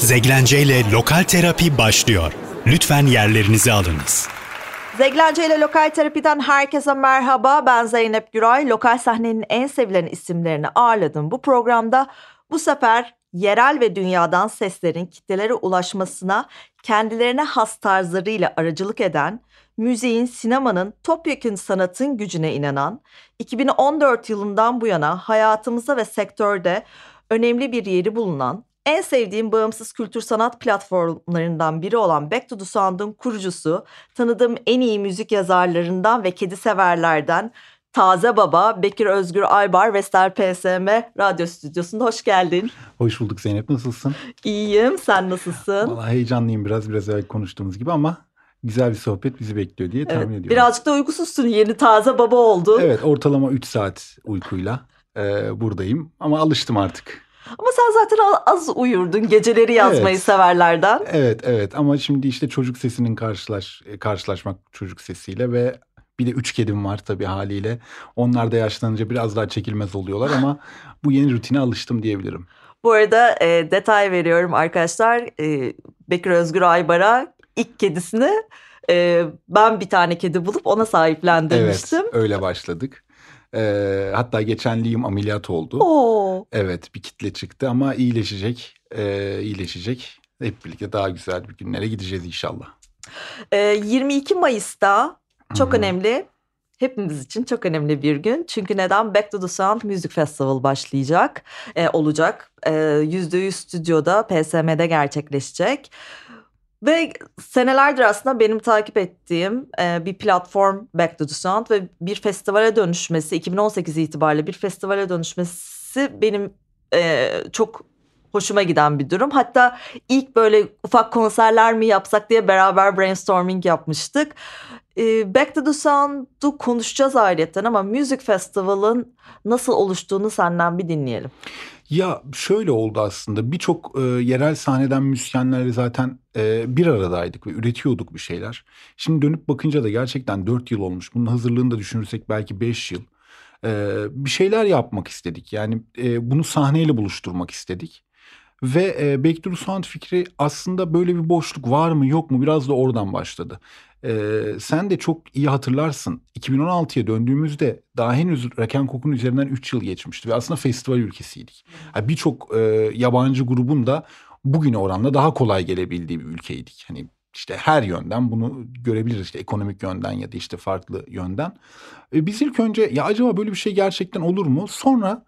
Zeglence ile Lokal Terapi başlıyor. Lütfen yerlerinizi alınız. Zeglence ile Lokal Terapi'den herkese merhaba. Ben Zeynep Güray. Lokal sahnenin en sevilen isimlerini ağırladım. Bu programda bu sefer yerel ve dünyadan seslerin kitlelere ulaşmasına kendilerine has tarzlarıyla aracılık eden, müziğin, sinemanın, topyekün sanatın gücüne inanan, 2014 yılından bu yana hayatımızda ve sektörde önemli bir yeri bulunan, en sevdiğim bağımsız kültür sanat platformlarından biri olan Back to the Sound'un kurucusu, tanıdığım en iyi müzik yazarlarından ve kedi severlerden Taze Baba Bekir Özgür Aybar Vestel PSM Radyo Stüdyosu'nda hoş geldin. Hoş bulduk Zeynep nasılsın? İyiyim sen nasılsın? Vallahi heyecanlıyım biraz biraz evvel konuştuğumuz gibi ama güzel bir sohbet bizi bekliyor diye tahmin Evet, ediyorum. birazcık da uykusuzsun yeni taze baba oldun. Evet ortalama 3 saat uykuyla e, buradayım ama alıştım artık. Ama sen zaten az uyurdun geceleri yazmayı Evet. severlerden. Evet evet ama şimdi işte çocuk sesinin karşılaş e, karşılaşmak çocuk sesiyle ve bir de üç kedim var tabii haliyle. Onlar da yaşlanınca biraz daha çekilmez oluyorlar ama bu yeni rutine alıştım diyebilirim. Bu arada e, detay veriyorum arkadaşlar. E, Bekir Özgür Aybar'a ilk kedisini e, ben bir tane kedi bulup ona sahiplendirmiştim. Evet öyle başladık. E, hatta geçen Liam ameliyat oldu. Oo. Evet bir kitle çıktı ama iyileşecek. Ee, iyileşecek. Hep birlikte daha güzel bir günlere gideceğiz inşallah. E, 22 Mayıs'ta çok Hı hı. önemli. Hepimiz için çok önemli bir gün. Çünkü neden? Back to the Sound Music Festival başlayacak, e, olacak. E, %100 stüdyoda, PSM'de gerçekleşecek. Ve senelerdir aslında benim takip ettiğim e, bir platform Back to the Sound ve bir festivale dönüşmesi, 2018 itibariyle bir festivale dönüşmesi benim e, çok hoşuma giden bir durum. Hatta ilk böyle ufak konserler mi yapsak diye beraber brainstorming yapmıştık. E, Back to the Sound'u konuşacağız ayrıca ama Music Festival'ın nasıl oluştuğunu senden bir dinleyelim. Ya şöyle oldu aslında birçok e, yerel sahneden müzisyenlerle zaten e, bir aradaydık ve üretiyorduk bir şeyler. Şimdi dönüp bakınca da gerçekten 4 yıl olmuş. Bunun hazırlığını da düşünürsek belki 5 yıl. E, bir şeyler yapmak istedik. Yani e, bunu sahneyle buluşturmak istedik. Ve e, Back to the Sound fikri aslında böyle bir boşluk var mı yok mu biraz da oradan başladı. E, sen de çok iyi hatırlarsın 2016'ya döndüğümüzde daha henüz Raken Kok'un üzerinden 3 yıl geçmişti ve aslında festival ülkesiydik. Ha, Birçok e, yabancı grubun da bugüne oranla daha kolay gelebildiği bir ülkeydik. Hani işte her yönden bunu görebiliriz işte ekonomik yönden ya da işte farklı yönden. E, biz ilk önce ya acaba böyle bir şey gerçekten olur mu? Sonra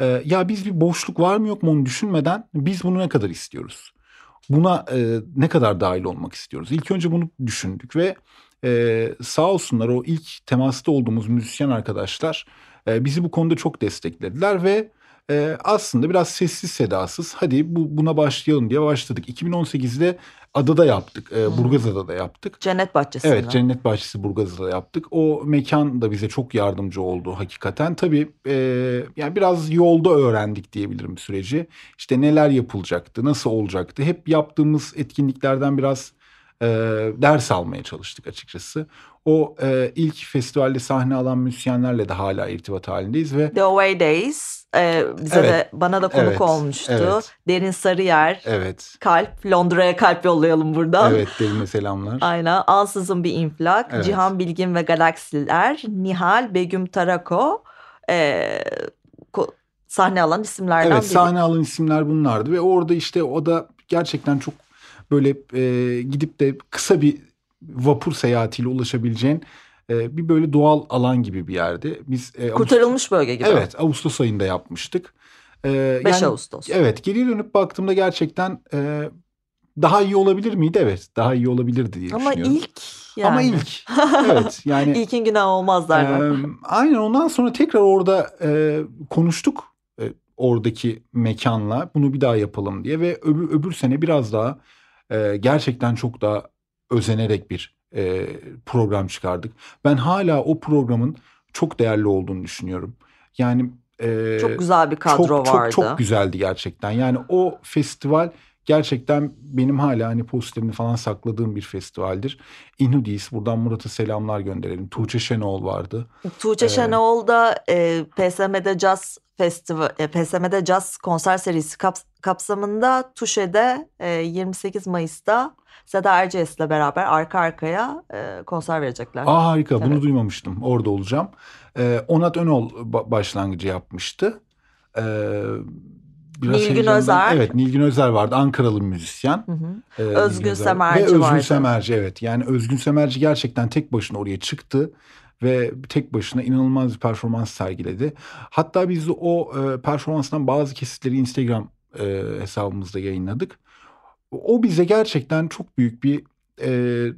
e, ya biz bir boşluk var mı yok mu onu düşünmeden biz bunu ne kadar istiyoruz? Buna e, ne kadar dahil olmak istiyoruz? İlk önce bunu düşündük ve e, sağ olsunlar o ilk temasta olduğumuz müzisyen arkadaşlar e, bizi bu konuda çok desteklediler ve e, aslında biraz sessiz sedasız hadi bu buna başlayalım diye başladık. 2018'de adada yaptık, e, Hmm. Burgazada'da yaptık. Cennet Bahçesi'nde. Evet Cennet Bahçesi Burgazı'da yaptık. O mekan da bize çok yardımcı oldu hakikaten. Tabii e, yani biraz yolda öğrendik diyebilirim süreci. İşte neler yapılacaktı, nasıl olacaktı. Hep yaptığımız etkinliklerden biraz e, ders almaya çalıştık açıkçası. O e, ilk festivalde sahne alan müzisyenlerle de hala irtibat halindeyiz ve The Away Days e, bize Evet. de bana da konuk Evet. olmuştu. Evet. Derin Sarıyer, evet, Kalp, Londra'ya kalp yollayalım buradan. evet derine selamlar. Aynen. Ansızın bir infilak. Evet. Cihan Bilgin ve Galaksiler. Nihal, Begüm Tarako. e, ko- sahne alan isimlerden Evet biri. sahne alan isimler bunlardı ve orada işte o da gerçekten çok böyle e, gidip de kısa bir vapur seyahatiyle ulaşabileceğin e, bir böyle doğal alan gibi bir yerdi. Biz e, Ağustos- Kurtarılmış bölge gibi. Evet Ağustos ayında yapmıştık. E, 5 yani- Ağustos. Evet geriye dönüp baktığımda gerçekten e, daha iyi olabilir miydi? Evet daha iyi olabilirdi diye Ama düşünüyorum. ilk yani. Ama ilk. Evet yani. İlkin günah olmaz derler. Ee, aynen ondan sonra tekrar orada e, konuştuk e, oradaki mekanla bunu bir daha yapalım diye ve öbür, öbür sene biraz daha e, gerçekten çok daha özenerek bir e, program çıkardık. Ben hala o programın çok değerli olduğunu düşünüyorum. Yani e, çok güzel bir kadro çok, vardı. Çok çok güzeldi gerçekten. Yani o festival gerçekten benim hala hani posterini falan sakladığım bir festivaldir. Inhudies buradan Murat'a selamlar gönderelim. Tuğçe Şenol vardı. Tuğçe Ee, Şenol da e, PSM'de Jazz Festival, e, PSM'de Jazz konser serisi kaps- kapsamında Tuşe'de e, 28 Mayıs'ta Seda Erciyes'le beraber arka arkaya e, konser verecekler. Aa harika bunu Evet. duymamıştım. Orada olacağım. Ee, Onat Önol ba- başlangıcı yapmıştı. Ee, Nilgün heyecandan- Özer. Evet Nilgün Özer vardı. Ankaralı müzisyen. Hı hı. Ee, Özgün Nilgün. Semerci Ve Özgün vardı. Semerci evet. Yani Özgün Semerci gerçekten tek başına oraya çıktı. Ve tek başına inanılmaz bir performans sergiledi. Hatta biz de o e, performanstan bazı kesitleri Instagram e, hesabımızda yayınladık. O bize gerçekten çok büyük bir e,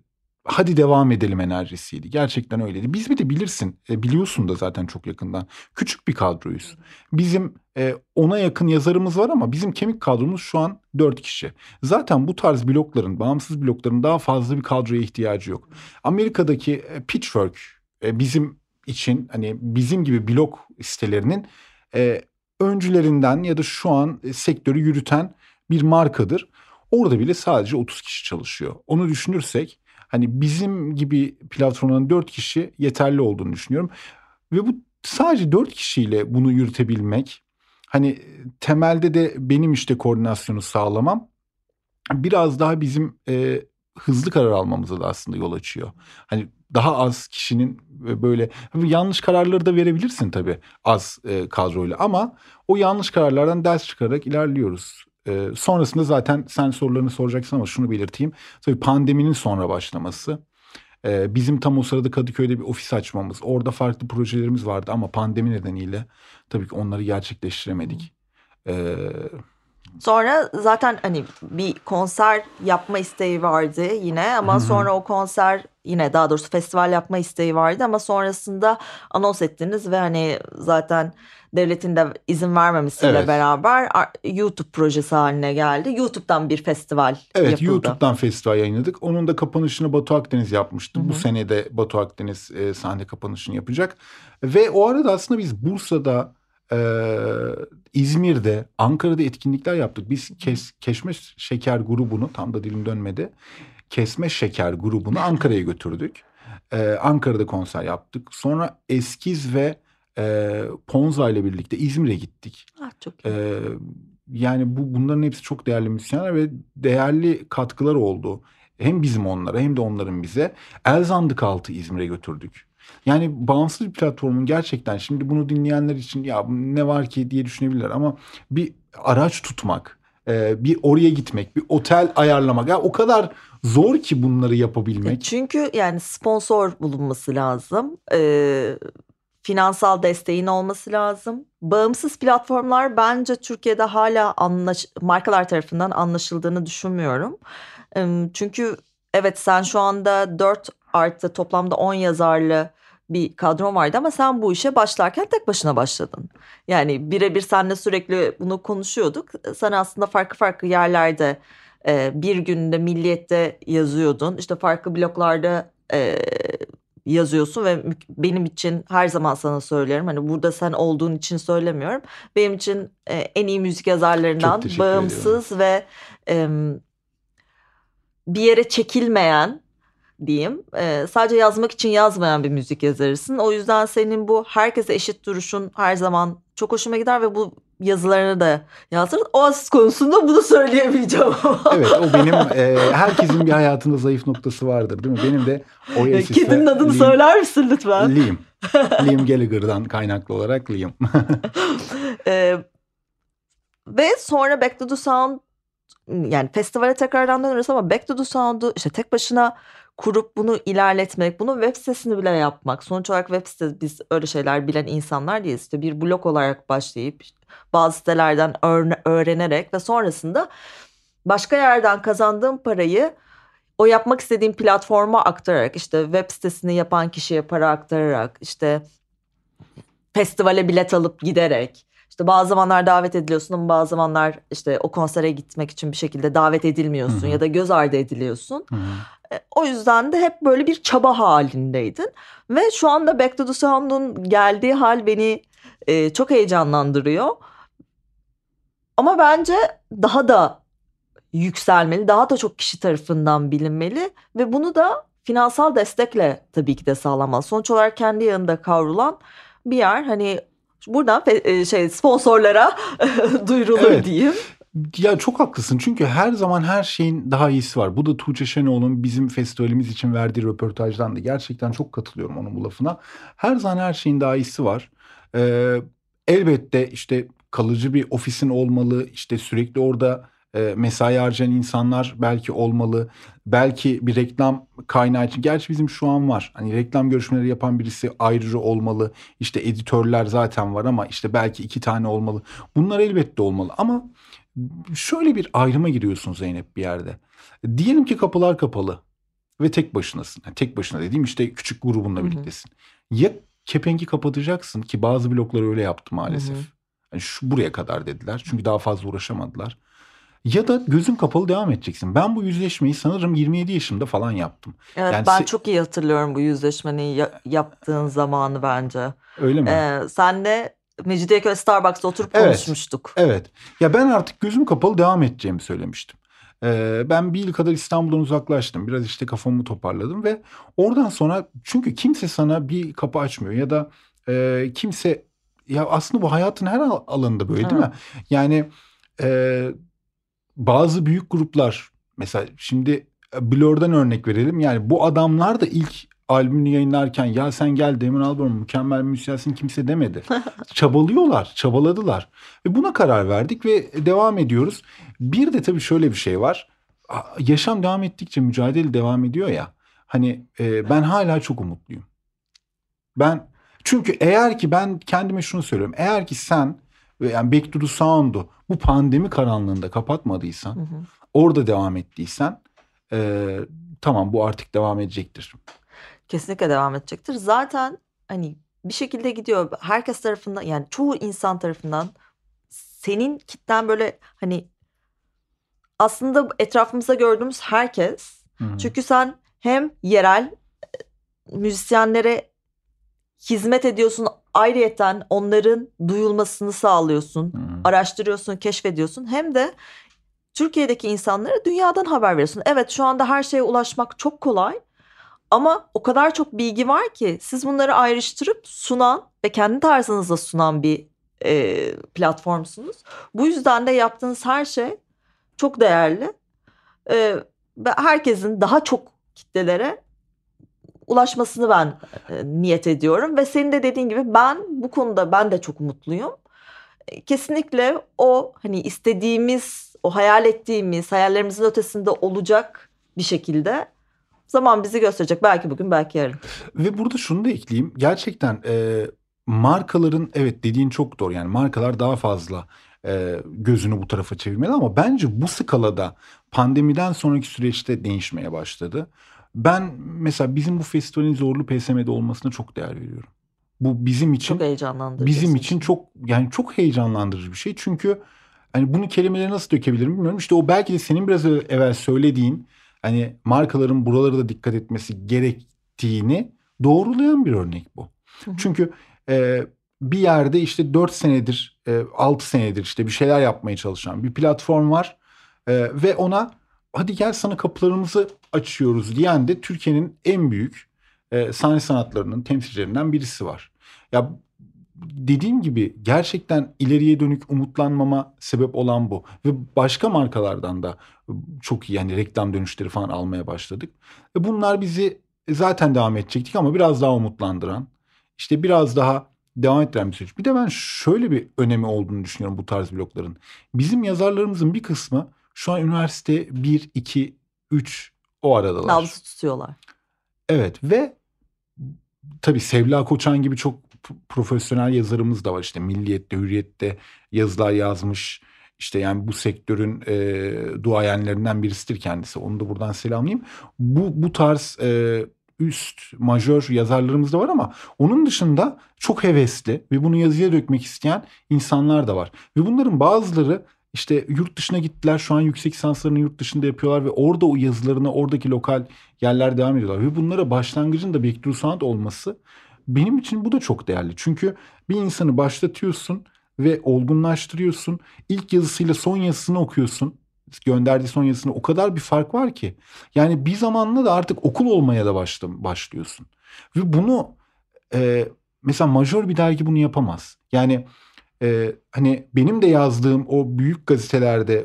hadi devam edelim enerjisiydi. Gerçekten öyleydi. Biz bir de bilirsin, e, biliyorsun da zaten çok yakından. Küçük bir kadroyuz. Bizim e, ona yakın yazarımız var ama bizim kemik kadromuz şu an dört kişi. Zaten bu tarz blokların, bağımsız blokların daha fazla bir kadroya ihtiyacı yok. Amerika'daki e, Pitchfork e, bizim için hani bizim gibi blok sitelerinin e, öncülerinden ya da şu an e, sektörü yürüten bir markadır. Orada bile sadece 30 kişi çalışıyor. Onu düşünürsek hani bizim gibi platformların 4 kişi yeterli olduğunu düşünüyorum. Ve bu sadece 4 kişiyle bunu yürütebilmek hani temelde de benim işte koordinasyonu sağlamam biraz daha bizim e, hızlı karar almamıza da aslında yol açıyor. Hani daha az kişinin böyle yanlış kararları da verebilirsin tabii az e, kadroyla ama o yanlış kararlardan ders çıkararak ilerliyoruz. E, sonrasında zaten sen sorularını soracaksın ama şunu belirteyim. Tabii pandeminin sonra başlaması. E, bizim tam o sırada Kadıköy'de bir ofis açmamız. Orada farklı projelerimiz vardı ama pandemi nedeniyle tabii ki onları gerçekleştiremedik. E, Sonra zaten hani bir konser yapma isteği vardı yine ama Hı hı. sonra o konser yine daha doğrusu festival yapma isteği vardı ama sonrasında anons ettiniz ve hani zaten devletin de izin vermemesiyle Evet. beraber YouTube projesi haline geldi. YouTube'dan bir festival Evet yapıldı. YouTube'dan festival yayınladık. Onun da kapanışını Batu Akdeniz yapmıştı. Hı hı. Bu sene de Batu Akdeniz e, sahne kapanışını yapacak. Ve o arada aslında biz Bursa'da, e, İzmir'de, Ankara'da etkinlikler yaptık. Biz kes, Keşme Şeker grubunu tam da dilim dönmedi. Kesme Şeker grubunu Ankara'ya götürdük. E, Ankara'da konser yaptık. Sonra Eskiz ve e, Ponza ile birlikte İzmir'e gittik. Ah, çok iyi. Ee, yani bu bunların hepsi çok değerli müzisyenler ve değerli katkılar oldu. Hem bizim onlara hem de onların bize. Elzandık altı İzmir'e götürdük. Yani bağımsız bir platformun gerçekten şimdi bunu dinleyenler için ya ne var ki diye düşünebilirler ama bir araç tutmak, e, bir oraya gitmek, bir otel ayarlamak ya o kadar zor ki bunları E, yapabilmek. Çünkü yani sponsor bulunması lazım. Ee, finansal desteğin olması lazım. Bağımsız platformlar bence Türkiye'de hala anlaş markalar tarafından anlaşıldığını düşünmüyorum. Çünkü evet sen şu anda 4 artı toplamda 10 yazarlı bir kadron vardı ama sen bu işe başlarken tek başına başladın. Yani birebir seninle sürekli bunu konuşuyorduk. Sen aslında farklı farklı yerlerde e, bir günde Milliyet'te yazıyordun. İşte farklı bloklarda e, yazıyorsun ve benim için her zaman sana söylerim. Hani burada sen olduğun için söylemiyorum. Benim için e, en iyi müzik yazarlarından bağımsız ve em, bir yere çekilmeyen diyeyim. e, sadece yazmak için yazmayan bir müzik yazarısın. O yüzden senin bu herkese eşit duruşun her zaman çok hoşuma gider ve bu yazılarını da yazdırır. Oasis konusunda bunu söyleyemeyeceğim. Evet o benim e, herkesin bir hayatında zayıf noktası vardır değil mi? Benim de Oasis'e Kedinin adını Liam- söyler misin lütfen? Liam. Liam Gallagher'dan kaynaklı olarak Liam. Ee, ve sonra Back to the Sound yani festivale tekrardan döneriz ama Back to the Sound'u işte tek başına kurup bunu ilerletmek, bunu web sitesini bile yapmak. Sonuç olarak web sitesi biz öyle şeyler bilen insanlar değiliz. İşte bir blog olarak başlayıp bazı sitelerden öğren- öğrenerek ve sonrasında başka yerden kazandığım parayı o yapmak istediğim platforma aktararak işte web sitesini yapan kişiye para aktararak işte festivale bilet alıp giderek işte bazı zamanlar davet ediliyorsun ama bazı zamanlar işte o konsere gitmek için bir şekilde davet edilmiyorsun Hı hı. ya da göz ardı ediliyorsun. Hı hı. E, O yüzden de hep böyle bir çaba halindeydin. Ve şu anda Back to the Sound'un geldiği hal beni e, çok heyecanlandırıyor. Ama bence daha da yükselmeli. Daha da çok kişi tarafından bilinmeli ve bunu da finansal destekle tabii ki de sağlanmalı. Sonuç olarak kendi yanında kavrulan bir yer. Hani buradan e, şey sponsorlara duyurulur evet. diyeyim. Ya çok haklısın çünkü her zaman her şeyin daha iyisi var. Bu da Tuğçe Şenoğlu'nun bizim festivalimiz için verdiği röportajdan da gerçekten çok katılıyorum onun bu lafına. Her zaman her şeyin daha iyisi var. Ee, elbette işte kalıcı bir ofisin olmalı, işte sürekli orada e, mesai harcayan insanlar belki olmalı. Belki bir reklam kaynağı için. Gerçi bizim şu an var. Hani reklam görüşmeleri yapan birisi ayrıca olmalı. İşte editörler zaten var ama işte belki iki tane olmalı. Bunlar elbette olmalı ama şöyle bir ayrıma giriyorsun Zeynep bir yerde. Diyelim ki kapılar kapalı ve tek başınasın. Yani tek başına dediğim işte küçük grubunla birliktesin. Ya kepengi kapatacaksın ki bazı bloklar öyle yaptı maalesef. Yani şu buraya kadar dediler. Çünkü daha fazla uğraşamadılar. Ya da gözün kapalı devam edeceksin. Ben bu yüzleşmeyi sanırım 27 yaşımda falan yaptım. Evet yani ben se- çok iyi hatırlıyorum bu yüzleşmeyi ya- yaptığın zamanı bence. Öyle mi? Ee, senle Mecidiyeköy Starbucks'ta oturup evet, konuşmuştuk. Evet. Ya ben artık gözüm kapalı devam edeceğimi söylemiştim. Ee, ben bir yıl kadar İstanbul'dan uzaklaştım. Biraz işte kafamı toparladım ve oradan sonra çünkü kimse sana bir kapı açmıyor ya da e, kimse ya aslında bu hayatın her alanında böyle değil mi? Yani e, bazı büyük gruplar mesela şimdi e, Blur'dan örnek verelim. Yani bu adamlar da ilk albümünü yayınlarken ya sen gel Damon Albarn mükemmel müzisyensin kimse demedi. Çabalıyorlar, çabaladılar. Ve buna karar verdik ve devam ediyoruz. Bir de tabii şöyle bir şey var. Yaşam devam ettikçe mücadele devam ediyor ya. Hani e, ben hala çok umutluyum. Ben çünkü eğer ki ben kendime şunu söylüyorum. Eğer ki sen yani Back to the Sound'u bu pandemi karanlığında kapatmadıysan, hı hı. orada devam ettiysen e, tamam bu artık devam edecektir. Kesinlikle devam edecektir. Zaten hani bir şekilde gidiyor. Herkes tarafından yani çoğu insan tarafından senin kitlen böyle hani aslında etrafımızda gördüğümüz herkes. Hı-hı. Çünkü sen hem yerel müzisyenlere hizmet ediyorsun ayrıyeten onların duyulmasını sağlıyorsun, hmm. araştırıyorsun, keşfediyorsun. Hem de Türkiye'deki insanlara dünyadan haber veriyorsun. Evet şu anda her şeye ulaşmak çok kolay ama o kadar çok bilgi var ki siz bunları ayrıştırıp sunan ve kendi tarzınızda sunan bir e, platformsunuz. Bu yüzden de yaptığınız her şey çok değerli. E, ve herkesin daha çok kitlelere ulaşmasını ben e, niyet ediyorum ve senin de dediğin gibi ben bu konuda ben de çok mutluyum. E, kesinlikle o hani istediğimiz, o hayal ettiğimiz, hayallerimizin ötesinde olacak bir şekilde zaman bizi gösterecek. Belki bugün, belki yarın. Ve burada şunu da ekleyeyim. Gerçekten e, markaların evet dediğin çok doğru. Yani markalar daha fazla e, gözünü bu tarafa çevirmeli ama bence bu skalada pandemiden sonraki süreçte değişmeye başladı. Ben mesela bizim bu festivalin zorlu PSM'de olmasına çok değer veriyorum. Bu bizim için çok heyecanlandırıcı. Bizim için çok yani çok heyecanlandırıcı bir şey. Çünkü hani bunu kelimelere nasıl dökebilirim bilmiyorum. İşte o belki de senin biraz evvel söylediğin hani markaların buralara da dikkat etmesi gerektiğini doğrulayan bir örnek bu. Çünkü e, bir yerde işte 4 senedir, e, 6 senedir işte bir şeyler yapmaya çalışan bir platform var. E, ve ona hadi gel sana kapılarımızı açıyoruz diyen de Türkiye'nin en büyük e, sahne sanatlarının temsilcilerinden birisi var. Ya dediğim gibi gerçekten ileriye dönük umutlanmama sebep olan bu. Ve başka markalardan da çok iyi yani reklam dönüşleri falan almaya başladık. Ve bunlar bizi zaten devam edecektik ama biraz daha umutlandıran, işte biraz daha devam ettiren bir süreç. Bir de ben şöyle bir önemi olduğunu düşünüyorum bu tarz blokların. Bizim yazarlarımızın bir kısmı şu an üniversite 1, 2, 3 o aradalar. Nabzı tutuyorlar. Evet ve tabii Sevla Koçan gibi çok profesyonel yazarımız da var. İşte Milliyet'te, Hürriyet'te yazılar yazmış. İşte yani bu sektörün e, duayenlerinden birisidir kendisi. Onu da buradan selamlayayım. Bu, bu tarz e, üst majör yazarlarımız da var ama onun dışında çok hevesli ve bunu yazıya dökmek isteyen insanlar da var. Ve bunların bazıları işte yurt dışına gittiler şu an yüksek lisanslarını yurt dışında yapıyorlar ve orada o yazılarını oradaki lokal yerler devam ediyorlar. Ve bunlara başlangıcın da Back Sound olması benim için bu da çok değerli. Çünkü bir insanı başlatıyorsun ve olgunlaştırıyorsun. İlk yazısıyla son yazısını okuyorsun. gönderdiği son yazısında o kadar bir fark var ki. Yani bir zamanla da artık okul olmaya da başlıyorsun. Ve bunu e, mesela majör bir dergi bunu yapamaz. Yani e, hani benim de yazdığım o büyük gazetelerde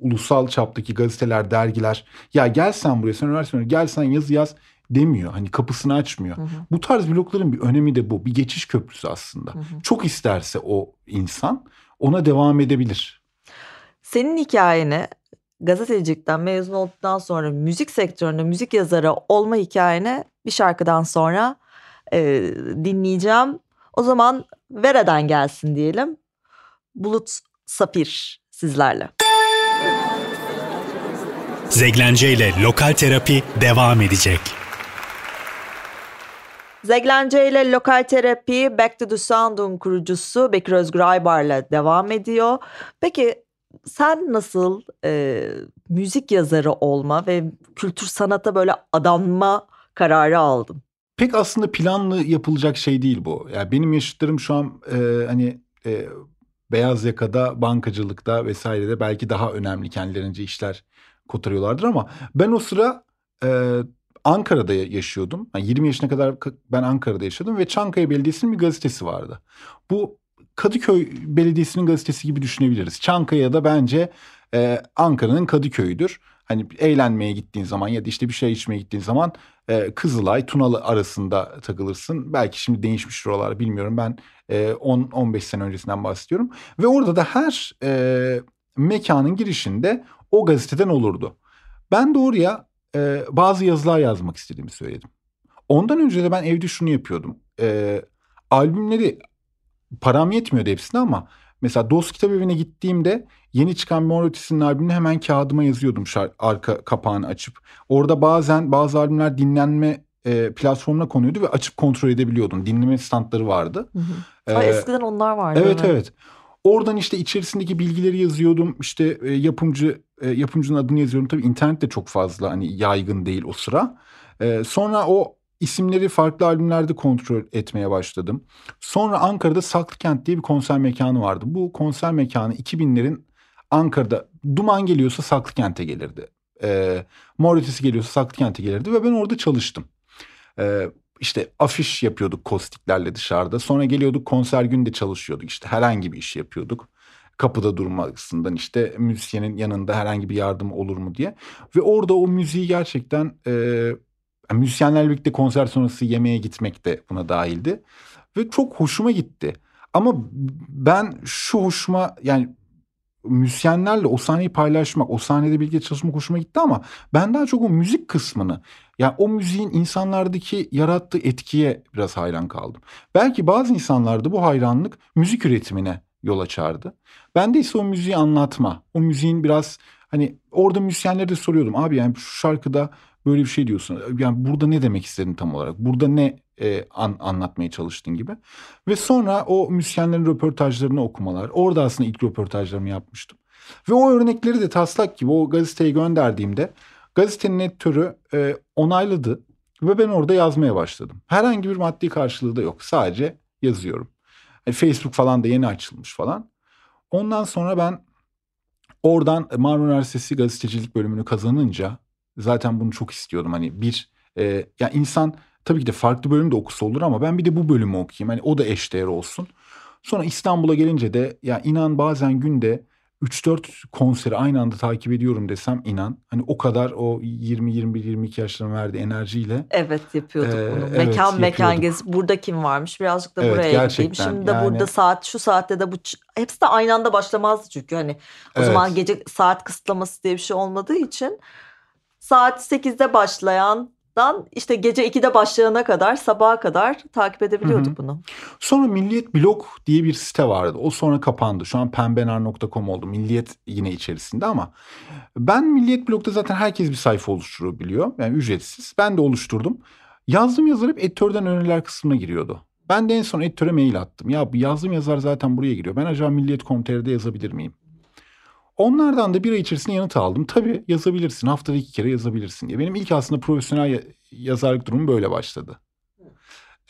ulusal çaptaki gazeteler dergiler ya gel sen buraya sen üniversite gel sen yazı yaz demiyor. Hani kapısını açmıyor. Hı hı. Bu tarz blokların bir önemi de bu. Bir geçiş köprüsü aslında. Hı hı. Çok isterse o insan ona devam edebilir. Senin hikayeni gazetecilikten mezun olduktan sonra müzik sektöründe müzik yazarı olma hikayeni bir şarkıdan sonra e, dinleyeceğim. O zaman Vera'dan gelsin diyelim. Bulut Sapir sizlerle. Zeglence ile Lokal Terapi devam edecek. Zeglence ile Lokal Terapi Back to the Sound'un kurucusu Bekir Özgür Aybar'la devam ediyor. Peki sen nasıl e, müzik yazarı olma ve kültür sanata böyle adanma kararı aldın? Pek aslında planlı yapılacak şey değil bu. Yani benim yaşıtlarım şu an e, hani e, beyaz yakada, bankacılıkta vesairede belki daha önemli kendilerince işler kotarıyorlardır ama ben o sıra e, Ankara'da yaşıyordum. Yani 20 yaşına kadar ben Ankara'da yaşadım ve Çankaya Belediyesi'nin bir gazetesi vardı. Bu Kadıköy Belediyesi'nin gazetesi gibi düşünebiliriz. Çankaya'da bence e, Ankara'nın Kadıköy'üdür. Hani eğlenmeye gittiğin zaman ya da işte bir şey içmeye gittiğin zaman e, Kızılay, Tunalı arasında takılırsın. Belki şimdi değişmiş oralar bilmiyorum. Ben e, 10-15 sene öncesinden bahsediyorum. Ve orada da her e, mekanın girişinde o gazeteden olurdu. Ben de oraya e, bazı yazılar yazmak istediğimi söyledim. Ondan önce de ben evde şunu yapıyordum. E, albümleri param yetmiyordu hepsine ama mesela Dost Kitap Evi'ne gittiğimde yeni çıkan Mor Ötesi'nin albümünü hemen kağıdıma yazıyordum şarkı, arka kapağını açıp. Orada bazen bazı albümler dinlenme e, platformuna konuyordu ve açıp kontrol edebiliyordum. Dinleme standları vardı. Hı hı. Ee, eskiden onlar vardı. Evet evet. Oradan işte içerisindeki bilgileri yazıyordum. İşte e, yapımcı e, yapımcının adını yazıyorum. Tabii internet de çok fazla hani yaygın değil o sıra. E, sonra o isimleri farklı albümlerde kontrol etmeye başladım. Sonra Ankara'da Saklıkent diye bir konser mekanı vardı. Bu konser mekanı 2000'lerin Ankara'da Duman geliyorsa Saklıkent'e gelirdi. E, Mor geliyorsa Saklıkent'e gelirdi ve ben orada çalıştım. E, işte afiş yapıyorduk kostiklerle dışarıda. Sonra geliyorduk konser günde çalışıyorduk. İşte herhangi bir iş yapıyorduk. Kapıda durmasından işte müzisyenin yanında herhangi bir yardım olur mu diye. Ve orada o müziği gerçekten e, müzisyenlerle birlikte konser sonrası yemeğe gitmek de buna dahildi. Ve çok hoşuma gitti. Ama ben şu hoşuma yani müzisyenlerle o sahneyi paylaşmak, o sahnede birlikte çalışmak hoşuma gitti ama ben daha çok o müzik kısmını, yani o müziğin insanlardaki yarattığı etkiye biraz hayran kaldım. Belki bazı insanlarda bu hayranlık müzik üretimine yol açardı. Ben de ise o müziği anlatma, o müziğin biraz hani orada müzisyenlere de soruyordum. Abi yani şu şarkıda böyle bir şey diyorsun. Yani burada ne demek istedin tam olarak? Burada ne e, an, anlatmaya çalıştın gibi. Ve sonra o müzisyenlerin röportajlarını okumalar. Orada aslında ilk röportajlarımı yapmıştım. Ve o örnekleri de taslak gibi o gazeteye gönderdiğimde gazetenin editörü e, onayladı. Ve ben orada yazmaya başladım. Herhangi bir maddi karşılığı da yok. Sadece yazıyorum. Yani Facebook falan da yeni açılmış falan. Ondan sonra ben oradan Marmara Üniversitesi gazetecilik bölümünü kazanınca zaten bunu çok istiyordum. Hani bir e, ya yani insan tabii ki de farklı bölüm de okusa olur ama ben bir de bu bölümü okuyayım. Hani o da eşdeğer olsun. Sonra İstanbul'a gelince de ya inan bazen günde 3-4 konseri aynı anda takip ediyorum desem inan. Hani o kadar o 20 21 22 yaşlarına verdiği enerjiyle. Evet yapıyorduk ee, bunu. Evet, mekan mekan gez. Burada kim varmış? Birazcık da evet, buraya gideyim. Şimdi de yani... burada saat şu saatte de bu hepsi de aynı anda başlamazdı çünkü hani o evet. zaman gece saat kısıtlaması diye bir şey olmadığı için saat 8'de başlayandan işte gece 2'de başlayana kadar sabaha kadar takip edebiliyorduk bunu. Sonra Milliyet Blog diye bir site vardı. O sonra kapandı. Şu an pembenar.com oldu. Milliyet yine içerisinde ama ben Milliyet Blog'da zaten herkes bir sayfa oluşturabiliyor. Yani ücretsiz. Ben de oluşturdum. Yazdığım yazılar hep editörden öneriler kısmına giriyordu. Ben de en son editöre mail attım. Ya yazdığım yazar zaten buraya giriyor. Ben acaba Milliyet.com.tr'de yazabilir miyim? Onlardan da bir ay içerisinde yanıt aldım. Tabii yazabilirsin. Haftada iki kere yazabilirsin diye. Benim ilk aslında profesyonel yazarlık durumum böyle başladı.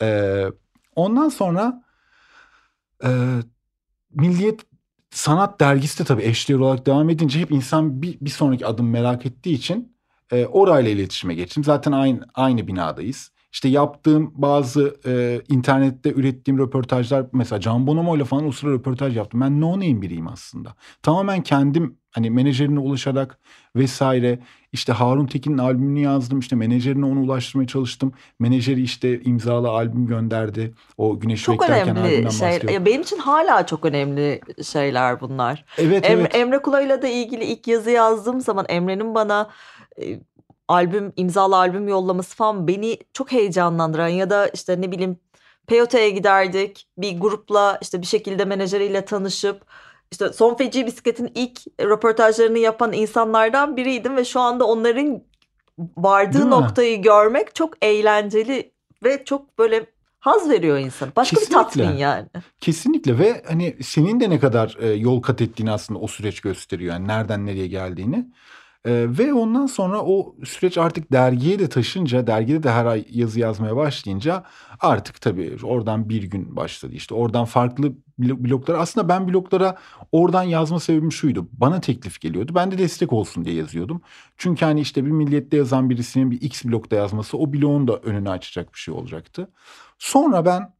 Ee, ondan sonra e, Milliyet sanat dergisi de tabii eşdeğer olarak devam edince hep insan bir, bir sonraki adım merak ettiği için e, orayla iletişime geçtim. Zaten aynı aynı binadayız. İşte yaptığım bazı e, internette ürettiğim röportajlar mesela Can Bonomo ile falan o sıra röportaj yaptım. Ben no name biriyim aslında. Tamamen kendim hani menajerine ulaşarak vesaire işte Harun Tekin'in albümünü yazdım. işte menajerine onu ulaştırmaya çalıştım. Menajeri işte imzalı albüm gönderdi. O Güneşi Çok Beklerken önemli şey. bahsediyor. Benim için hala çok önemli şeyler bunlar. Evet Em- evet. Emre Kula'yla da ilgili ilk yazı yazdığım zaman Emre'nin bana e, albüm imzalı albüm yollaması falan beni çok heyecanlandıran ya da işte ne bileyim Peyote'ye giderdik bir grupla işte bir şekilde menajeriyle tanışıp işte Son Feci Bisiklet'in ilk röportajlarını yapan insanlardan biriydim ve şu anda onların vardığı Değil mi? noktayı görmek çok eğlenceli ve çok böyle haz veriyor insan. Başka bir Kesinlikle. tatmin yani. Kesinlikle ve hani senin de ne kadar e, yol kat ettiğini aslında o süreç gösteriyor. Yani nereden nereye geldiğini. E, ve ondan sonra o süreç artık dergiye de taşınca, dergide de her ay yazı yazmaya başlayınca artık tabii oradan bir gün başladı. İşte oradan farklı blo- bloklara aslında ben bloklara oradan yazma sebebim şuydu. Bana teklif geliyordu. Ben de destek olsun diye yazıyordum. Çünkü hani işte bir millette yazan birisinin bir X blokta yazması o bloğun da önünü açacak bir şey olacaktı. Sonra ben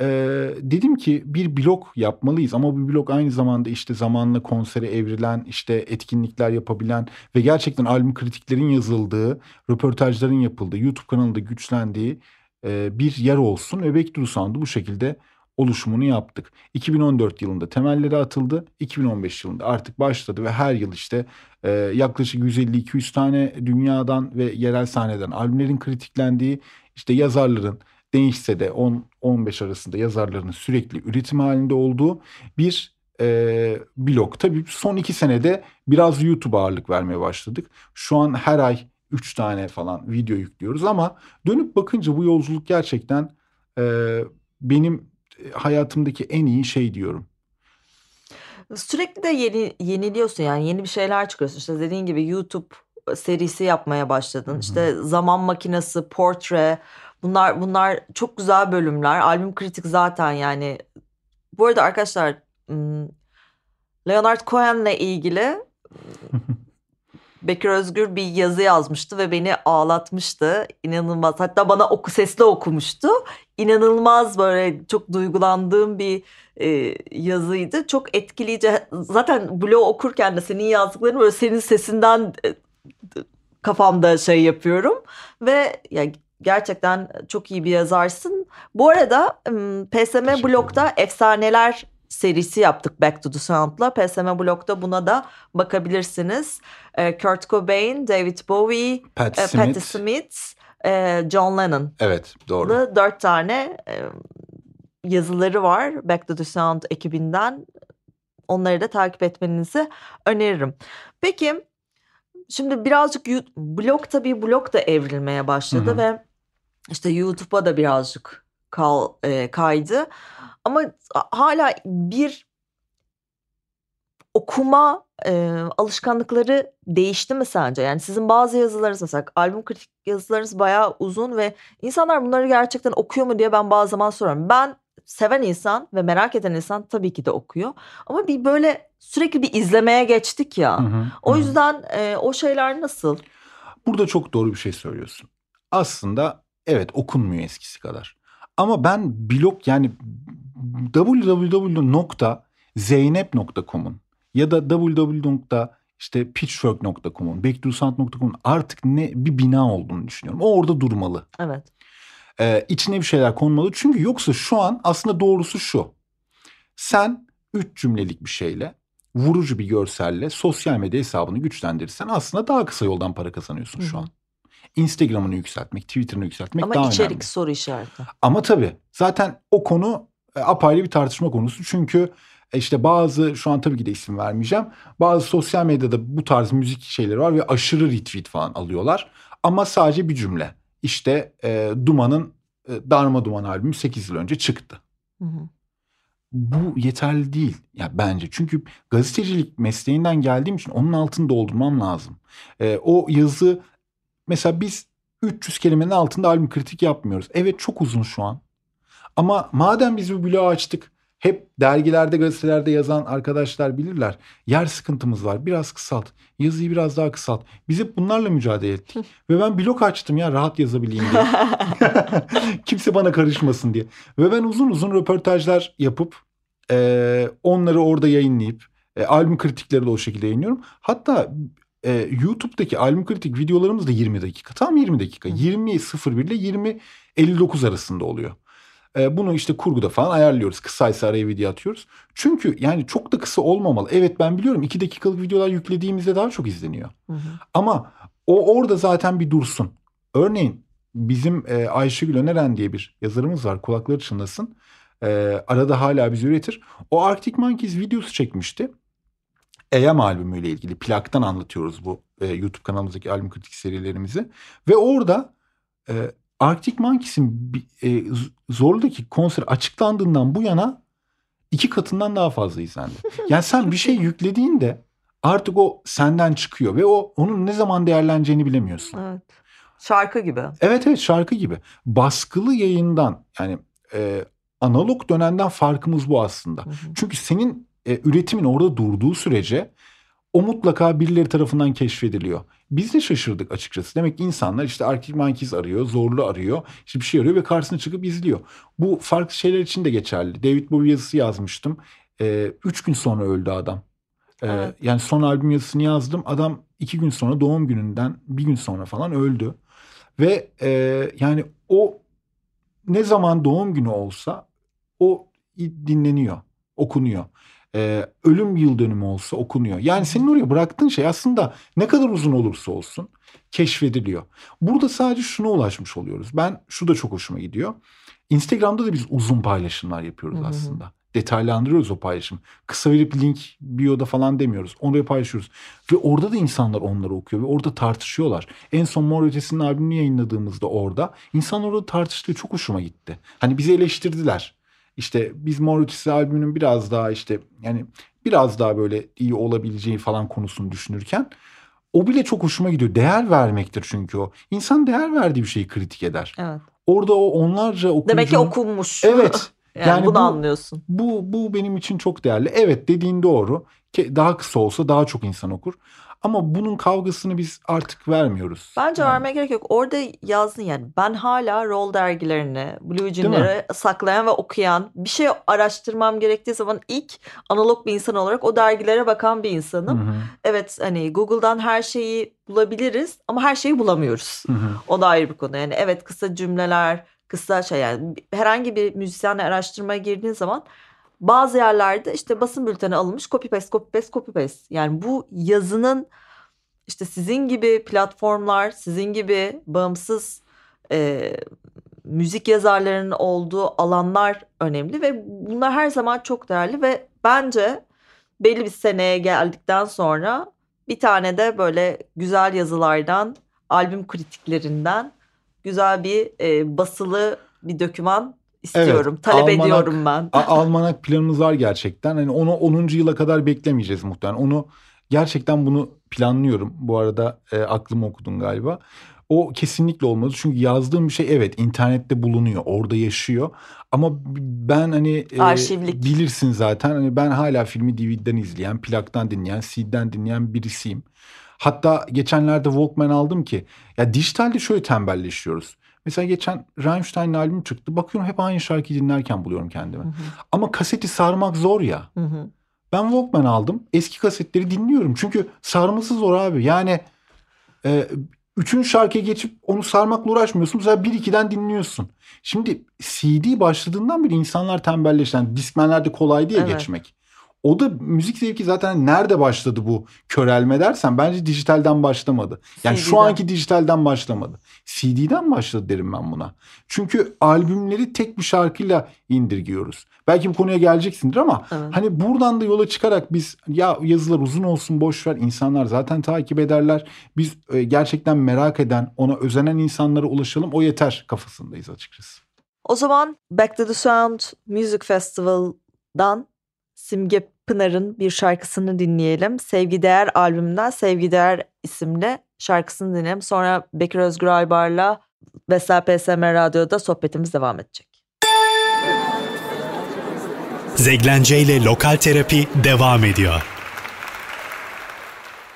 ee, dedim ki bir blog yapmalıyız ama bu blog aynı zamanda işte zamanla konsere evrilen işte etkinlikler yapabilen ve gerçekten albüm kritiklerin yazıldığı röportajların yapıldığı YouTube kanalında güçlendiği e, bir yer olsun ve Back Sound'u bu şekilde oluşumunu yaptık. 2014 yılında temelleri atıldı. 2015 yılında artık başladı ve her yıl işte e, yaklaşık 150-200 tane dünyadan ve yerel sahneden albümlerin kritiklendiği işte yazarların değişse de 10-15 arasında yazarların sürekli üretim halinde olduğu bir e, blog. Tabii son iki senede biraz YouTube ağırlık vermeye başladık. Şu an her ay 3 tane falan video yüklüyoruz ama dönüp bakınca bu yolculuk gerçekten e, benim hayatımdaki en iyi şey diyorum. Sürekli de yeni yeniliyorsun yani yeni bir şeyler çıkıyorsun. İşte dediğin gibi YouTube serisi yapmaya başladın. Hı hı. İşte zaman makinesi, portre bunlar bunlar çok güzel bölümler. Albüm kritik zaten yani. Bu arada arkadaşlar Leonard Cohen'le ilgili Bekir Özgür bir yazı yazmıştı ve beni ağlatmıştı. İnanılmaz. Hatta bana oku sesli okumuştu. İnanılmaz böyle çok duygulandığım bir e, yazıydı. Çok etkileyici. Zaten blog okurken de senin yazdıklarını böyle senin sesinden e, kafamda şey yapıyorum ve ya gerçekten çok iyi bir yazarsın. Bu arada PSM Blog'da efsaneler serisi yaptık Back to the Sound'la. PSM Blog'da buna da bakabilirsiniz. E, Kurt Cobain, David Bowie, Pat e, Smith. Patti Smith, e, John Lennon. Evet doğru. Dört tane e, yazıları var Back to the Sound ekibinden. Onları da takip etmenizi öneririm. Peki şimdi birazcık blog tabii blog da evrilmeye başladı Hı hı. ve işte YouTube'a da birazcık kal, e, kaydı. Ama hala bir okuma e, alışkanlıkları değişti mi sence? Yani sizin bazı yazılarınız mesela albüm kritik yazılarınız bayağı uzun ve insanlar bunları gerçekten okuyor mu diye ben bazı zaman soruyorum. Ben seven insan ve merak eden insan tabii ki de okuyor. Ama bir böyle sürekli bir izlemeye geçtik ya. Hı hı, O hı. yüzden e, o şeyler nasıl? Burada çok doğru bir şey söylüyorsun. Aslında evet okunmuyor eskisi kadar. Ama ben blog yani www.zeynep.com'un ya da www. işte pitchfork.com'un, backtosound.com'un artık ne bir bina olduğunu düşünüyorum. O orada durmalı. Evet. Ee, içine bir şeyler konmalı. Çünkü yoksa şu an aslında doğrusu şu. Sen üç cümlelik bir şeyle, vurucu bir görselle sosyal medya hesabını güçlendirirsen aslında daha kısa yoldan para kazanıyorsun Hı şu an. Instagram'ını yükseltmek, Twitter'ını yükseltmek Ama daha içerik önemli. soru işareti. Ama tabii zaten o konu e, apayrı bir tartışma konusu. Çünkü e, işte bazı şu an tabii ki de isim vermeyeceğim. Bazı sosyal medyada bu tarz müzik şeyleri var ve aşırı retweet falan alıyorlar. Ama sadece bir cümle. İşte e, Duman'ın e, Darma Duman albümü 8 yıl önce çıktı. Hı hı. Bu yeterli değil ya bence. Çünkü gazetecilik mesleğinden geldiğim için onun altını doldurmam lazım. E, o yazı mesela biz 300 kelimenin altında albüm kritik yapmıyoruz. Evet çok uzun şu an. Ama madem biz bu bloğu açtık hep dergilerde gazetelerde yazan arkadaşlar bilirler. Yer sıkıntımız var biraz kısalt. Yazıyı biraz daha kısalt. Biz hep bunlarla mücadele ettik. Ve ben blog açtım ya rahat yazabileyim diye. Kimse bana karışmasın diye. Ve ben uzun uzun röportajlar yapıp e, onları orada yayınlayıp e, albüm kritikleri de o şekilde yayınlıyorum. Hatta e, YouTube'daki albüm kritik videolarımız da 20 dakika. Tam 20 dakika. 20.01 ile 20.59 arasında oluyor. E, bunu işte kurguda falan ayarlıyoruz. Kısaysa araya video atıyoruz. Çünkü yani çok da kısa olmamalı. Evet ben biliyorum 2 dakikalık videolar yüklediğimizde daha çok izleniyor. Hı hı. Ama o orada zaten bir dursun. Örneğin bizim e, Ayşegül Öneren diye bir yazarımız var. Kulakları çınlasın. E, arada hala bizi üretir. O Arctic Monkeys videosu çekmişti. EM albümüyle ilgili plaktan anlatıyoruz bu e, YouTube kanalımızdaki albüm kritik serilerimizi. Ve orada e, Arctic Monkeys'in e, Zorlu'daki konser açıklandığından bu yana iki katından daha fazla izlendi. Yani sen bir şey yüklediğinde artık o senden çıkıyor ve o onun ne zaman değerleneceğini bilemiyorsun. Evet. Şarkı gibi. Evet evet şarkı gibi. Baskılı yayından yani e, analog dönenden farkımız bu aslında. Hı hı. Çünkü senin e, üretimin orada durduğu sürece o mutlaka birileri tarafından keşfediliyor. Biz de şaşırdık açıkçası. Demek ki insanlar işte Arctic Monkeys arıyor, Zorlu arıyor, işte bir şey arıyor ve karşısına çıkıp izliyor. Bu farklı şeyler için de geçerli. David Bowie yazısı yazmıştım. E, üç gün sonra öldü adam. E, Evet. Yani son albüm yazısını yazdım. Adam iki gün sonra doğum gününden bir gün sonra falan öldü. Ve e, yani o ne zaman doğum günü olsa o dinleniyor, okunuyor. E, ölüm yıl dönümü olsa okunuyor. Yani senin oraya bıraktığın şey aslında ne kadar uzun olursa olsun keşfediliyor. Burada sadece şuna ulaşmış oluyoruz. Ben şu da çok hoşuma gidiyor. Instagram'da da biz uzun paylaşımlar yapıyoruz Hı hı hı. aslında. Detaylandırıyoruz o paylaşım. Kısa verip link bio'da falan demiyoruz. Oraya paylaşıyoruz. Ve orada da insanlar onları okuyor ve orada tartışıyorlar. En son Mor Ötesi'nin albümünü yayınladığımızda orada insanlar orada tartıştı. Çok hoşuma gitti. Hani bizi eleştirdiler. İşte biz Ötesi albümünün biraz daha işte yani biraz daha böyle iyi olabileceği falan konusunu düşünürken o bile çok hoşuma gidiyor. Değer vermektir çünkü o. İnsan değer verdiği bir şeyi kritik eder. Evet. Orada o onlarca okuyucunun... Demek ki okunmuş. Evet. yani, yani bunu bu- anlıyorsun. Bu, bu benim için çok değerli. Evet dediğin doğru. Daha kısa olsa daha çok insan okur. Ama bunun kavgasını biz artık vermiyoruz. Bence Yani. vermeye gerek yok. Orada yazdın yani. Ben hala rol dergilerini, Blue? Jean'leri saklayan ve okuyan, bir şey araştırmam gerektiği zaman ilk analog bir insan olarak o dergilere bakan bir insanım. Hı hı, Evet hani Google'dan her şeyi bulabiliriz ama her şeyi bulamıyoruz. hı hı. O da ayrı bir konu. Yani evet kısa cümleler, kısa şey yani herhangi bir müzisyenle araştırmaya girdiğin zaman bazı yerlerde işte basın bülteni alınmış copy paste copy paste copy paste. Yani bu yazının işte sizin gibi platformlar, sizin gibi bağımsız e, müzik yazarlarının olduğu alanlar önemli ve bunlar her zaman çok değerli ve bence belli bir seneye geldikten sonra bir tane de böyle güzel yazılardan, albüm kritiklerinden güzel bir e, basılı bir döküman istiyorum. Talep almanak- ediyorum ben. Almanak planımız var gerçekten. Hani onu 10. yıla kadar beklemeyeceğiz muhtemelen. Onu gerçekten bunu planlıyorum. Bu arada e, aklımı okudun galiba. O kesinlikle olmalı. Çünkü yazdığım bir şey evet internette bulunuyor. Orada yaşıyor. Ama ben hani e, Arşivlik. bilirsin zaten. Hani ben hala filmi DVD'den izleyen, plaktan dinleyen, CD'den dinleyen birisiyim. Hatta geçenlerde Walkman aldım ki ya dijitalde şöyle tembelleşiyoruz. Mesela geçen Rammstein'in albüm çıktı. Bakıyorum hep aynı şarkıyı dinlerken buluyorum kendimi. Hı hı, Ama kaseti sarmak zor ya. hı hı. Ben Walkman aldım. Eski kasetleri dinliyorum. Çünkü sarması zor abi. Yani e, üçüncü şarkıya geçip onu sarmakla uğraşmıyorsun. Mesela bir ikiden dinliyorsun. Şimdi CD başladığından beri insanlar tembelleşti. Yani Discman'lerde kolay diye Evet. geçmek. O da müzik zevki zaten nerede başladı bu körelme dersen bence dijitalden başlamadı. Yani şu CD'den. anki dijitalden başlamadı. CD'den başladı derim ben buna. Çünkü albümleri tek bir şarkıyla indirgiyoruz. Belki bu konuya geleceksindir ama Evet. hani buradan da yola çıkarak biz ya yazılar uzun olsun boş ver insanlar zaten takip ederler. Biz e, gerçekten merak eden, ona özenen insanlara ulaşalım o yeter kafasındayız açıkçası. O zaman Back to the Sound Music Festival'dan Simge Pınar'ın bir şarkısını dinleyelim. Sevgi Değer albümünden Sevgi Değer isimli şarkısını dinleyelim. Sonra Bekir Özgür Aybar'la Vesel PSM Radyo'da sohbetimiz devam edecek. Zeglence ile Lokal Terapi devam ediyor.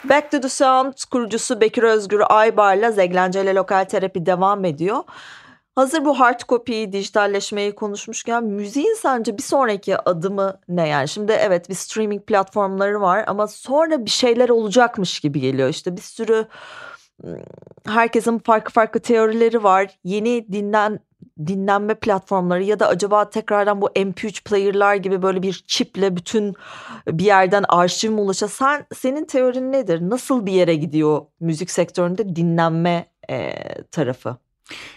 Back to the Sound kurucusu Bekir Özgür Aybar'la Zeglence ile Lokal Terapi devam ediyor. Hazır bu hard copy'yi, dijitalleşmeyi konuşmuşken müziğin sence bir sonraki adımı ne yani? Şimdi evet bir streaming platformları var ama sonra bir şeyler olacakmış gibi geliyor. İşte bir sürü herkesin farklı farklı teorileri var. Yeni dinlen dinlenme platformları ya da acaba tekrardan bu MP3 player'lar gibi böyle bir çiple bütün bir yerden arşiv mi ulaşa? Sen senin teorin nedir? Nasıl bir yere gidiyor müzik sektöründe dinlenme e, tarafı?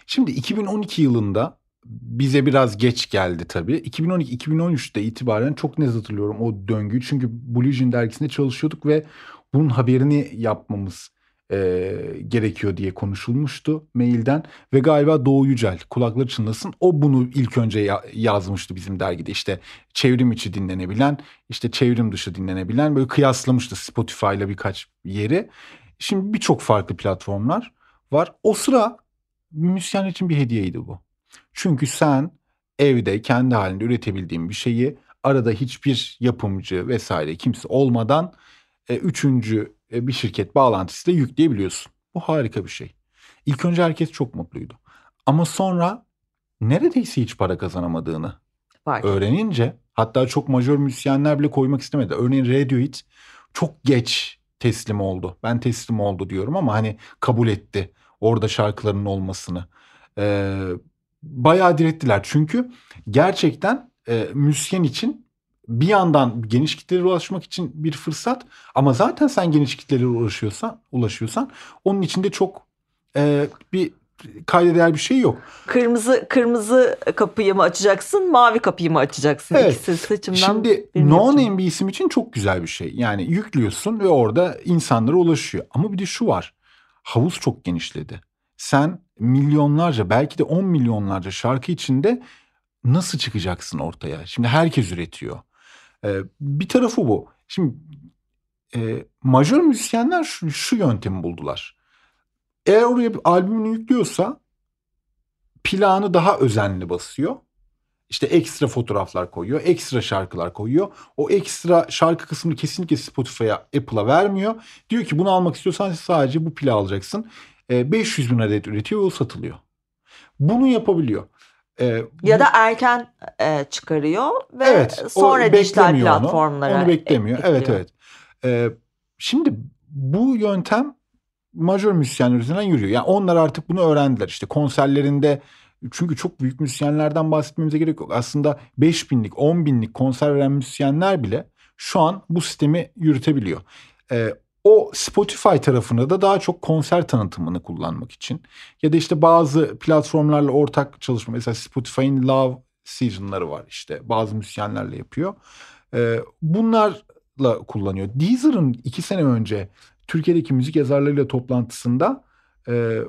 Şimdi 2012 yılında bize biraz geç geldi tabii. 2012-2013'te itibaren çok net hatırlıyorum o döngüyü. Çünkü Bluejean dergisinde çalışıyorduk ve bunun haberini yapmamız e, gerekiyor diye konuşulmuştu mailden. Ve galiba Doğu Yücel kulakları çınlasın o bunu ilk önce ya- yazmıştı bizim dergide. İşte çevrim içi dinlenebilen işte çevrim dışı dinlenebilen böyle kıyaslamıştı Spotify ile birkaç yeri. Şimdi birçok farklı platformlar var. O sıra müzisyen için bir hediyeydi bu. Çünkü sen evde kendi halinde üretebildiğin bir şeyi arada hiçbir yapımcı vesaire kimse olmadan e, üçüncü e, bir şirket bağlantısıyla yükleyebiliyorsun. Bu harika bir şey. İlk önce herkes çok mutluydu. Ama sonra neredeyse hiç para kazanamadığını Var. öğrenince hatta çok majör müzisyenler bile koymak istemedi. Örneğin Radiohead çok geç teslim oldu. Ben teslim oldu diyorum ama hani kabul etti orada şarkılarının olmasını. Ee, bayağı direttiler. Çünkü gerçekten e, müzisyen için bir yandan geniş kitlelere ulaşmak için bir fırsat ama zaten sen geniş kitlelere ulaşıyorsan, ulaşıyorsan onun içinde çok e, bir kayda değer bir şey yok. Kırmızı kırmızı kapıyı mı açacaksın, mavi kapıyı mı açacaksın? Evet. İkisi seçimden Şimdi no name bir isim için çok güzel bir şey. Yani yüklüyorsun ve orada insanlara ulaşıyor. Ama bir de şu var. Havuz çok genişledi. Sen milyonlarca belki de 10 milyonlarca şarkı içinde nasıl çıkacaksın ortaya? Şimdi herkes üretiyor. Ee, bir tarafı bu. Şimdi e, majör müzisyenler şu, şu yöntemi buldular. Eğer oraya bir albümünü yüklüyorsa planı daha özenli basıyor. İşte ekstra fotoğraflar koyuyor, ekstra şarkılar koyuyor. O ekstra şarkı kısmını kesinlikle Spotify'a, Apple'a vermiyor. Diyor ki bunu almak istiyorsan sadece bu plağı alacaksın. Ee, 500 bin adet üretiyor ve o satılıyor. Bunu yapabiliyor. Ee, Ya bu- da erken e, çıkarıyor ve Evet, sonra dijital beklemiyor onu. platformlara Onu beklemiyor. ekliyor. Evet evet. Ee, şimdi bu yöntem majör müzisyenler üzerinden yürüyor. Yani onlar artık bunu öğrendiler. İşte konserlerinde çünkü çok büyük müzisyenlerden bahsetmemize gerek yok. Aslında 5 binlik, 10 binlik konser veren müzisyenler bile şu an bu sistemi yürütebiliyor. Ee, o Spotify tarafında da daha çok konser tanıtımını kullanmak için ya da işte bazı platformlarla ortak çalışma mesela Spotify'ın Love Season'ları var işte bazı müzisyenlerle yapıyor. Ee, bunlarla kullanıyor. Deezer'ın iki sene önce Türkiye'deki müzik yazarlarıyla toplantısında e,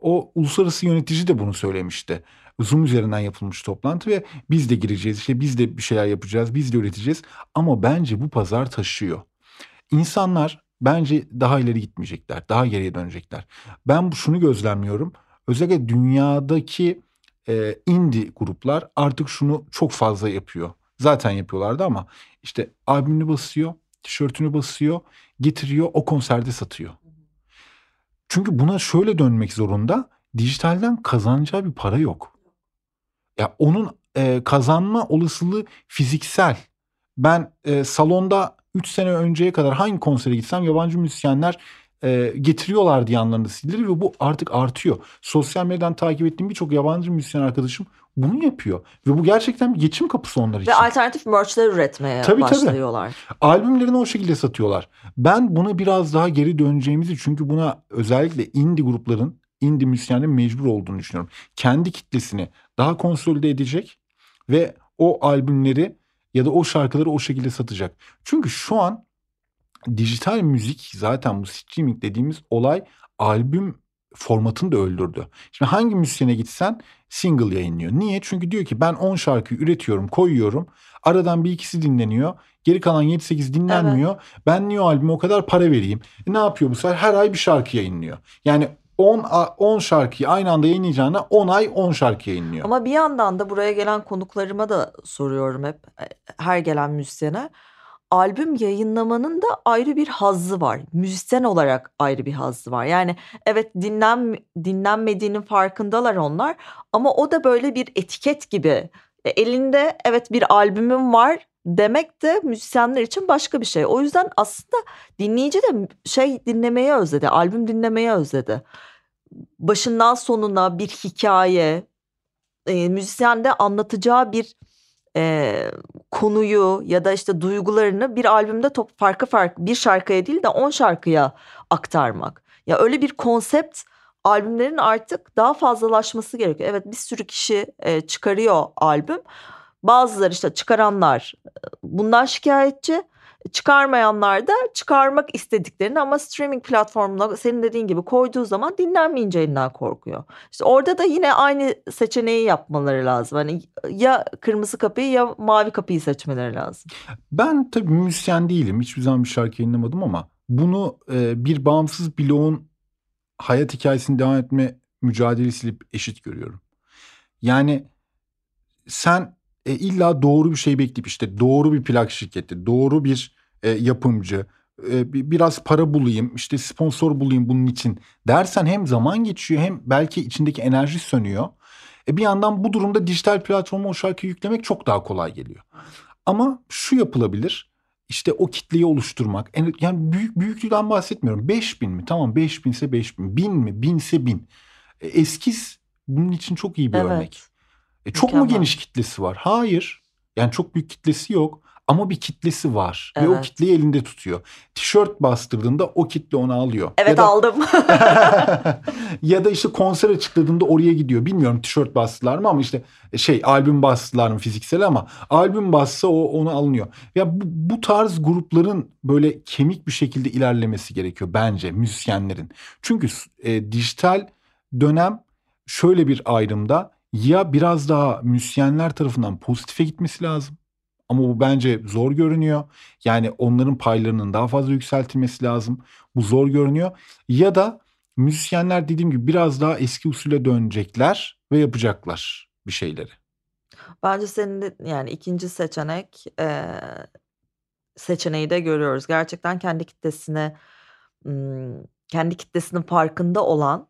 o uluslararası yönetici de bunu söylemişti. Zoom üzerinden yapılmış toplantı ve biz de gireceğiz işte biz de bir şeyler yapacağız biz de üreteceğiz ama bence bu pazar taşıyor. İnsanlar bence daha ileri gitmeyecekler daha geriye dönecekler. Ben şunu gözlemliyorum özellikle dünyadaki e, indie gruplar artık şunu çok fazla yapıyor. Zaten yapıyorlardı ama işte albümünü basıyor, tişörtünü basıyor, getiriyor o konserde satıyor. Çünkü buna şöyle dönmek zorunda. Dijitalden kazanacağı bir para yok. Ya onun e, kazanma olasılığı fiziksel. Ben e, salonda 3 sene önceye kadar hangi konsere gitsem yabancı müzisyenler e, getiriyorlardı yanlarında CD'leri ve bu artık artıyor. Sosyal medyadan takip ettiğim birçok yabancı müzisyen arkadaşım bunu yapıyor. Ve bu gerçekten bir geçim kapısı onlar için. Ve alternatif merchler üretmeye Tabii, tabii. başlıyorlar. Albümlerini o şekilde satıyorlar. Ben buna biraz daha geri döneceğimizi çünkü buna özellikle indie grupların, indie müzisyenlerin mecbur olduğunu düşünüyorum. Kendi kitlesini daha konsolide edecek ve o albümleri ya da o şarkıları o şekilde satacak. Çünkü şu an dijital müzik zaten bu streaming dediğimiz olay albüm formatını da öldürdü. Şimdi hangi müzisyene gitsen single yayınlıyor. Niye? Çünkü diyor ki ben 10 şarkı üretiyorum, koyuyorum. Aradan bir ikisi dinleniyor. Geri kalan 7-8 dinlenmiyor. Ben niye o albüme o kadar para vereyim? E ne yapıyor bu sefer? Her ay bir şarkı yayınlıyor. Yani 10 10 şarkıyı aynı anda yayınlayacağına 10 ay 10 şarkı yayınlıyor. Ama bir yandan da buraya gelen konuklarıma da soruyorum hep her gelen müzisyene. Albüm yayınlamanın da ayrı bir hazzı var. Müzisyen olarak ayrı bir hazzı var. Yani evet dinlen dinlenmediğinin farkındalar onlar ama o da böyle bir etiket gibi. E, elinde evet bir albümüm var demek de müzisyenler için başka bir şey. O yüzden aslında dinleyici de şey dinlemeyi özledi, albüm dinlemeyi özledi. Başından sonuna bir hikaye, e, müzisyen de anlatacağı bir e, konuyu ya da işte duygularını bir albümde top farklı farklı bir şarkıya değil de on şarkıya aktarmak. Ya öyle bir konsept albümlerin artık daha fazlalaşması gerekiyor. Evet bir sürü kişi e, çıkarıyor albüm Bazıları işte çıkaranlar bundan şikayetçi. Çıkarmayanlar da çıkarmak istediklerini ama streaming platformuna senin dediğin gibi koyduğu zaman dinlenmeyeceğinden korkuyor. İşte orada da yine aynı seçeneği yapmaları lazım. Hani ya kırmızı kapıyı ya mavi kapıyı seçmeleri lazım. Ben tabii müzisyen değilim. Hiçbir zaman bir şarkı yayınlamadım ama bunu e, bir bağımsız bloğun hayat hikayesini devam etme mücadelesiyle eşit görüyorum. Yani sen e, illa doğru bir şey bekleyip işte doğru bir plak şirketi, doğru bir e, yapımcı, e, biraz para bulayım, işte sponsor bulayım bunun için dersen hem zaman geçiyor hem belki içindeki enerji sönüyor. E, bir yandan bu durumda dijital platforma o şarkıyı yüklemek çok daha kolay geliyor. Ama şu yapılabilir. İşte o kitleyi oluşturmak. Yani büyük büyüklükten bahsetmiyorum. 5000 mi? Tamam 5000 ise 5000. 1000 mi? 1000 ise 1000. E, eskiz bunun için çok iyi bir evet. örnek. E çok Mükemmel. mu geniş kitlesi var? Hayır. Yani çok büyük kitlesi yok ama bir kitlesi var evet. ve o kitleyi elinde tutuyor. Tişört bastırdığında o kitle onu alıyor. Evet ya da, aldım. ya da işte konser açıkladığında oraya gidiyor. Bilmiyorum tişört bastılar mı ama işte e, şey albüm bastılar mı fiziksel ama albüm bassa o onu alınıyor. Ya bu, bu tarz grupların böyle kemik bir şekilde ilerlemesi gerekiyor bence müzisyenlerin. Çünkü e, dijital dönem şöyle bir ayrımda ya biraz daha müsyenler tarafından pozitife gitmesi lazım. Ama bu bence zor görünüyor. Yani onların paylarının daha fazla yükseltilmesi lazım. Bu zor görünüyor. Ya da müzisyenler dediğim gibi biraz daha eski usule dönecekler ve yapacaklar bir şeyleri. Bence senin de yani ikinci seçenek e, seçeneği de görüyoruz. Gerçekten kendi kitlesine kendi kitlesinin farkında olan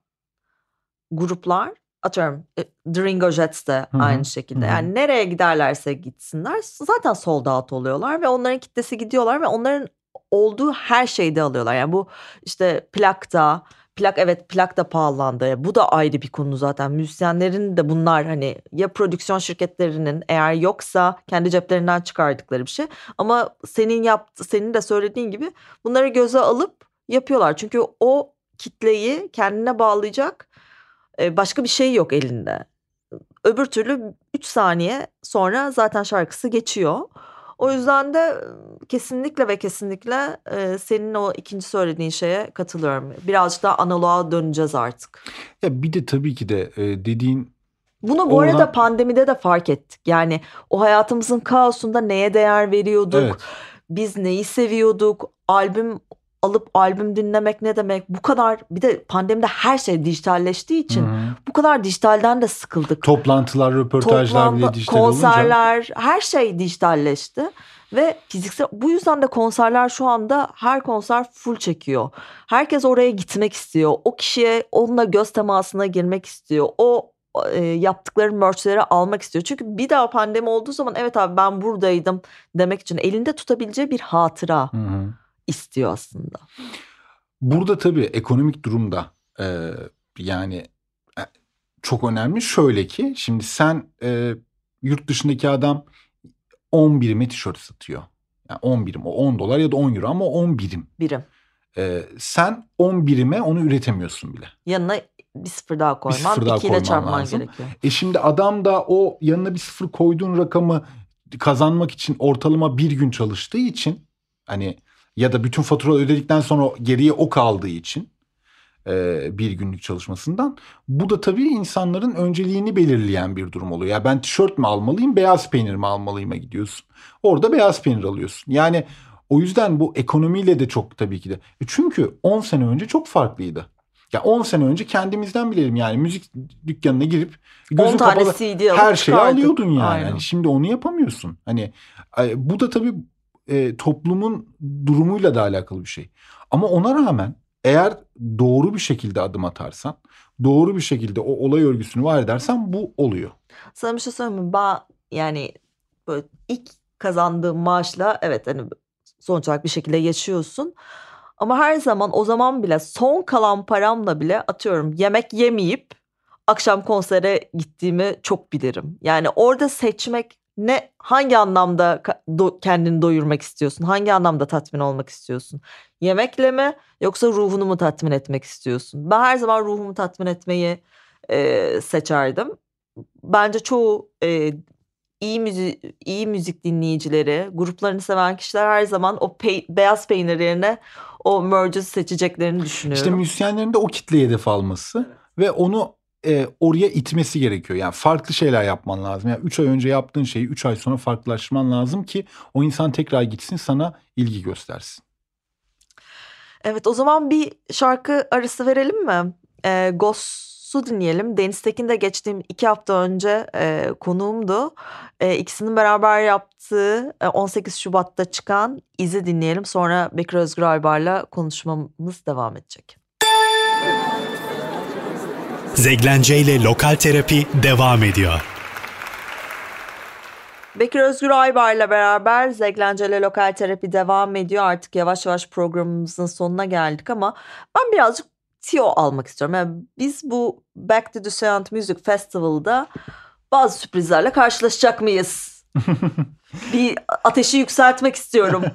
gruplar atıyorum The Ringo Jets de Hı-hı. aynı şekilde. Hı-hı. Yani nereye giderlerse gitsinler zaten sold out oluyorlar ve onların kitlesi gidiyorlar ve onların olduğu her şeyde alıyorlar. Yani bu işte plakta, plak evet plak da pahalandı. Bu da ayrı bir konu zaten. Müzisyenlerin de bunlar hani ya prodüksiyon şirketlerinin eğer yoksa kendi ceplerinden çıkardıkları bir şey. Ama senin yaptı senin de söylediğin gibi bunları göze alıp yapıyorlar. Çünkü o kitleyi kendine bağlayacak başka bir şey yok elinde. Öbür türlü 3 saniye sonra zaten şarkısı geçiyor. O yüzden de kesinlikle ve kesinlikle senin o ikinci söylediğin şeye katılıyorum. Birazcık daha analoğa döneceğiz artık. Ya bir de tabii ki de dediğin bunu bu oradan... arada pandemide de fark ettik. Yani o hayatımızın kaosunda neye değer veriyorduk? Evet. Biz neyi seviyorduk? Albüm alıp albüm dinlemek ne demek? Bu kadar bir de pandemide her şey dijitalleştiği için Hı-hı. bu kadar dijitalden de sıkıldık. Toplantılar, röportajlar Toplantı, bile dijital konserler, olunca. her şey dijitalleşti. Ve fiziksel bu yüzden de konserler şu anda her konser full çekiyor. Herkes oraya gitmek istiyor. O kişiye onunla göz temasına girmek istiyor. O e, yaptıkları merchleri almak istiyor. Çünkü bir daha pandemi olduğu zaman evet abi ben buradaydım demek için elinde tutabileceği bir hatıra. Hı hı istiyor aslında. Burada tabii ekonomik durumda e, yani e, çok önemli. Şöyle ki şimdi sen e, yurt dışındaki adam 10 birime tişört satıyor. Yani 10 birim o 10 dolar ya da 10 euro ama 10 birim. Birim. E, sen 10 birime onu üretemiyorsun bile. Yanına bir sıfır daha koyman, bir sıfır daha ikiyle çarpman lazım. gerekiyor. E şimdi adam da o yanına bir sıfır koyduğun rakamı kazanmak için ortalama bir gün çalıştığı için hani ya da bütün fatura ödedikten sonra geriye o kaldığı için e, bir günlük çalışmasından. Bu da tabii insanların önceliğini belirleyen bir durum oluyor. Ya yani ben tişört mü almalıyım, beyaz peynir mi almalıyım'a gidiyorsun. Orada beyaz peynir alıyorsun. Yani o yüzden bu ekonomiyle de çok tabii ki de. E çünkü 10 sene önce çok farklıydı. Ya 10 sene önce kendimizden bilelim yani müzik dükkanına girip gözün 10 tane kapalı CD her şeyi çıkardık. alıyordun yani. Hani şimdi onu yapamıyorsun. Hani bu da tabii e, toplumun durumuyla da alakalı bir şey. Ama ona rağmen eğer doğru bir şekilde adım atarsan, doğru bir şekilde o olay örgüsünü var edersen bu oluyor. Sana bir şey söyleyeyim mi? Ben yani böyle ilk kazandığım maaşla evet hani sonuç olarak bir şekilde yaşıyorsun. Ama her zaman o zaman bile son kalan paramla bile atıyorum yemek yemeyip akşam konsere gittiğimi çok bilirim. Yani orada seçmek ne hangi anlamda do- kendini doyurmak istiyorsun? Hangi anlamda tatmin olmak istiyorsun? Yemekle mi yoksa ruhunu mu tatmin etmek istiyorsun? Ben her zaman ruhumu tatmin etmeyi e, seçerdim. Bence çoğu e, iyi müzik iyi müzik dinleyicileri, gruplarını seven kişiler her zaman o pey- beyaz peynir yerine o merge'ü seçeceklerini düşünüyorum. İşte müzisyenlerin de o kitleye hedef alması ve onu e, oraya itmesi gerekiyor. Yani farklı şeyler yapman lazım. Yani 3 ay önce yaptığın şeyi 3 ay sonra farklılaşman lazım ki o insan tekrar gitsin sana ilgi göstersin. Evet o zaman bir şarkı arası verelim mi? Ee, Ghost'u dinleyelim. Deniz Tekin de geçtiğim iki hafta önce e, konuğumdu. E, ikisinin beraber yaptığı e, 18 Şubat'ta çıkan izi dinleyelim. Sonra Bekir Özgür Aybar'la konuşmamız devam edecek. Zeglence ile Lokal Terapi devam ediyor. Bekir Özgür Aybar'la beraber Zeglencele Lokal Terapi devam ediyor. Artık yavaş yavaş programımızın sonuna geldik ama ben birazcık tiyo almak istiyorum. Yani biz bu Back to the Sound Music Festival'da bazı sürprizlerle karşılaşacak mıyız? bir ateşi yükseltmek istiyorum.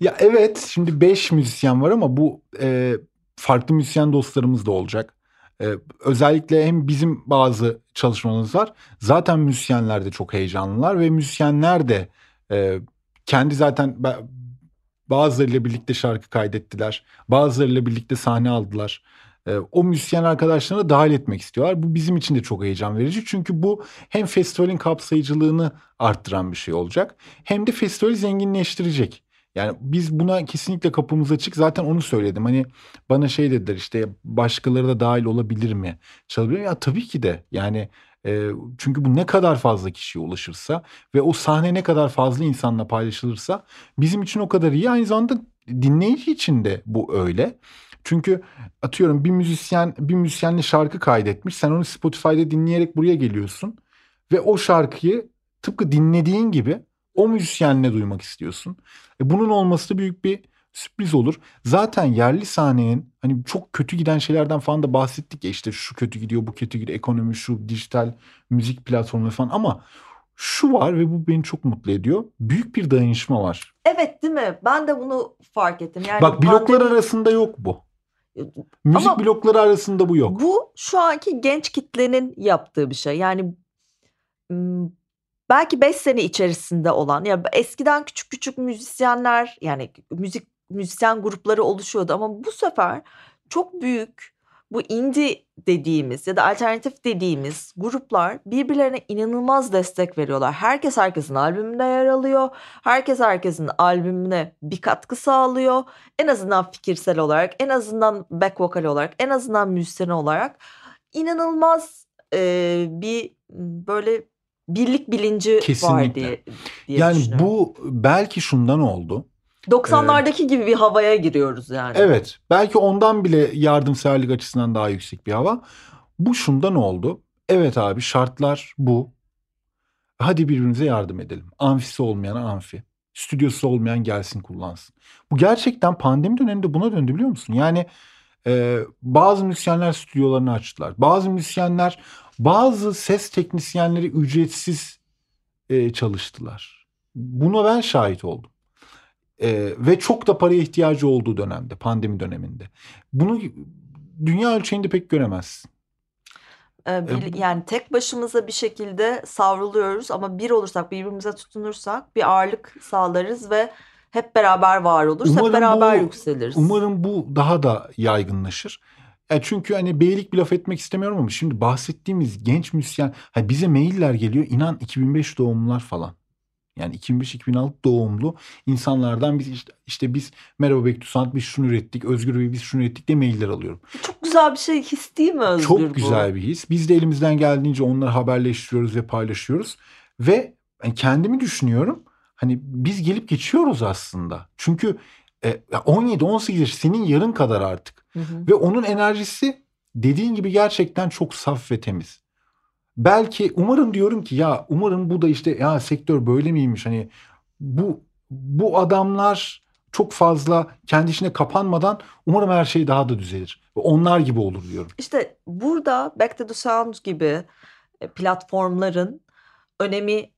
Ya evet şimdi 5 müzisyen var ama bu e, farklı müzisyen dostlarımız da olacak. E, özellikle hem bizim bazı çalışmalarımız var. Zaten müzisyenler de çok heyecanlılar ve müzisyenler de e, kendi zaten ba- bazılarıyla birlikte şarkı kaydettiler. Bazılarıyla birlikte sahne aldılar. E, o müzisyen arkadaşlarını dahil etmek istiyorlar. Bu bizim için de çok heyecan verici. Çünkü bu hem festivalin kapsayıcılığını arttıran bir şey olacak. Hem de festivali zenginleştirecek. Yani biz buna kesinlikle kapımız açık. Zaten onu söyledim. Hani bana şey dediler işte başkaları da dahil olabilir mi? Çalabilir? Ya tabii ki de. Yani e, çünkü bu ne kadar fazla kişiye ulaşırsa ve o sahne ne kadar fazla insanla paylaşılırsa bizim için o kadar iyi. Aynı zamanda dinleyici için de bu öyle. Çünkü atıyorum bir müzisyen bir müzisyenle şarkı kaydetmiş. Sen onu Spotify'da dinleyerek buraya geliyorsun ve o şarkıyı tıpkı dinlediğin gibi o müzisyenle duymak istiyorsun. E bunun olması da büyük bir sürpriz olur. Zaten yerli sahnenin hani çok kötü giden şeylerden falan da bahsettik ya işte şu kötü gidiyor bu kötü gidiyor ekonomi şu dijital müzik platformu falan ama şu var ve bu beni çok mutlu ediyor. Büyük bir dayanışma var. evet değil mi? Ben de bunu fark ettim. Yani Bak bloklar pandemi- arasında yok bu. Müzik Ama- blokları arasında bu yok. Bu şu anki genç kitlenin yaptığı bir şey. Yani belki 5 sene içerisinde olan ya eskiden küçük küçük müzisyenler yani müzik müzisyen grupları oluşuyordu ama bu sefer çok büyük bu indie dediğimiz ya da alternatif dediğimiz gruplar birbirlerine inanılmaz destek veriyorlar. Herkes herkesin albümünde yer alıyor. Herkes herkesin albümüne bir katkı sağlıyor. En azından fikirsel olarak, en azından back vokal olarak, en azından müzisyen olarak inanılmaz e, bir böyle birlik bilinci var Kesinlikle. diye, diye Yani bu belki şundan oldu. 90'lardaki gibi bir havaya giriyoruz yani. Evet belki ondan bile yardımseverlik açısından daha yüksek bir hava. Bu şundan oldu. Evet abi şartlar bu. Hadi birbirimize yardım edelim. Amfisi olmayan amfi. Stüdyosu olmayan gelsin kullansın. Bu gerçekten pandemi döneminde buna döndü biliyor musun? Yani e, bazı müzisyenler stüdyolarını açtılar. Bazı müzisyenler bazı ses teknisyenleri ücretsiz e, çalıştılar. Buna ben şahit oldum. Ee, ve çok da paraya ihtiyacı olduğu dönemde, pandemi döneminde. Bunu dünya ölçeğinde pek göremezsin. E, bu- yani tek başımıza bir şekilde savruluyoruz ama bir olursak birbirimize tutunursak bir ağırlık sağlarız ve hep beraber var oluruz. Umarım hep beraber bu- yükseliriz. Umarım bu daha da yaygınlaşır. Ya çünkü hani beylik bir laf etmek istemiyorum ama şimdi bahsettiğimiz genç müzisyen, hani bize mailler geliyor inan 2005 doğumlular falan. Yani 2005-2006 doğumlu insanlardan biz işte, işte biz merhaba Bektusan biz şunu ürettik, Özgür Bey biz şunu ürettik de mailler alıyorum. Çok güzel bir şey his değil mi Özgür Çok bu? güzel bir his. Biz de elimizden geldiğince onları haberleştiriyoruz ve paylaşıyoruz. Ve ben kendimi düşünüyorum. Hani biz gelip geçiyoruz aslında. Çünkü e, 17-18 yaş senin yarın kadar artık. Hı hı. Ve onun enerjisi dediğin gibi gerçekten çok saf ve temiz. Belki umarım diyorum ki ya umarım bu da işte ya sektör böyle miymiş hani bu bu adamlar çok fazla kendi işine kapanmadan umarım her şey daha da düzelir. Onlar gibi olur diyorum. İşte burada Back to the Sound gibi e, platformların önemi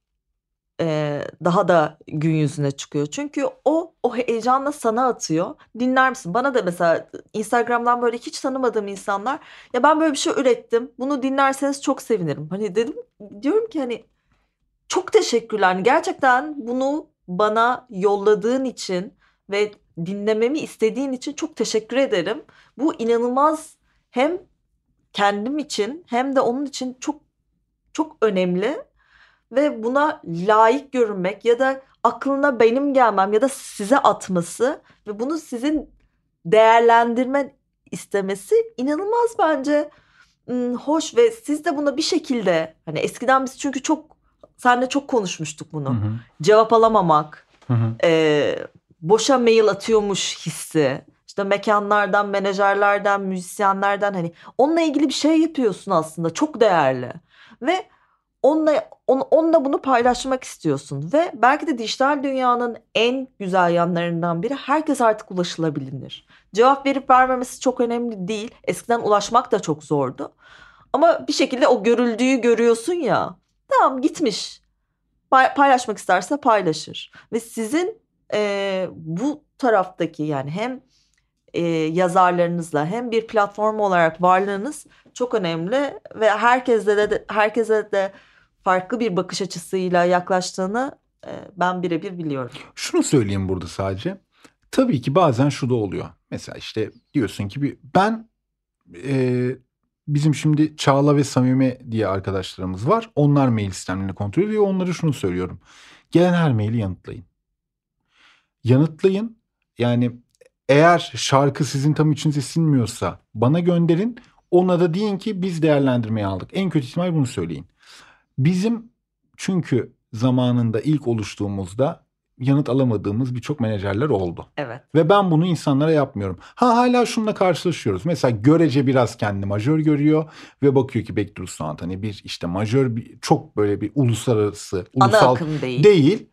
e, daha da gün yüzüne çıkıyor. Çünkü o o heyecanla sana atıyor. Dinler misin? Bana da mesela Instagram'dan böyle hiç tanımadığım insanlar ya ben böyle bir şey ürettim. Bunu dinlerseniz çok sevinirim. Hani dedim diyorum ki hani çok teşekkürler. Hani Gerçekten bunu bana yolladığın için ve dinlememi istediğin için çok teşekkür ederim. Bu inanılmaz hem kendim için hem de onun için çok çok önemli ve buna layık görünmek ya da aklına benim gelmem ya da size atması ve bunu sizin değerlendirme istemesi inanılmaz bence hoş ve siz de buna bir şekilde hani eskiden biz çünkü çok seninle çok konuşmuştuk bunu. Hı hı. Cevap alamamak, Hı hı. e, boşa mail atıyormuş hissi. İşte mekanlardan, menajerlerden, müzisyenlerden hani onunla ilgili bir şey yapıyorsun aslında çok değerli. Ve onunla, on, onunla bunu paylaşmak istiyorsun. Ve belki de dijital dünyanın en güzel yanlarından biri herkes artık ulaşılabilir. Cevap verip vermemesi çok önemli değil. Eskiden ulaşmak da çok zordu. Ama bir şekilde o görüldüğü görüyorsun ya. Tamam gitmiş. Pay- paylaşmak isterse paylaşır. Ve sizin e, bu taraftaki yani hem e, yazarlarınızla hem bir platform olarak varlığınız çok önemli ve herkese de herkese de farklı bir bakış açısıyla yaklaştığını e, ben birebir biliyorum. Şunu söyleyeyim burada sadece. Tabii ki bazen şu da oluyor. Mesela işte diyorsun ki bir, ben e, bizim şimdi Çağla ve Samime diye arkadaşlarımız var. Onlar mail sistemlerini kontrol ediyor. Onlara şunu söylüyorum. Gelen her maili yanıtlayın. Yanıtlayın. Yani eğer şarkı sizin tam içinize sinmiyorsa bana gönderin. Ona da deyin ki biz değerlendirmeye aldık. En kötü ihtimal bunu söyleyin. Bizim çünkü zamanında ilk oluştuğumuzda yanıt alamadığımız birçok menajerler oldu. Evet. Ve ben bunu insanlara yapmıyorum. Ha hala şununla karşılaşıyoruz. Mesela görece biraz kendi majör görüyor ve bakıyor ki the Sound hani bir işte majör bir, çok böyle bir uluslararası, ulusal değil. değil.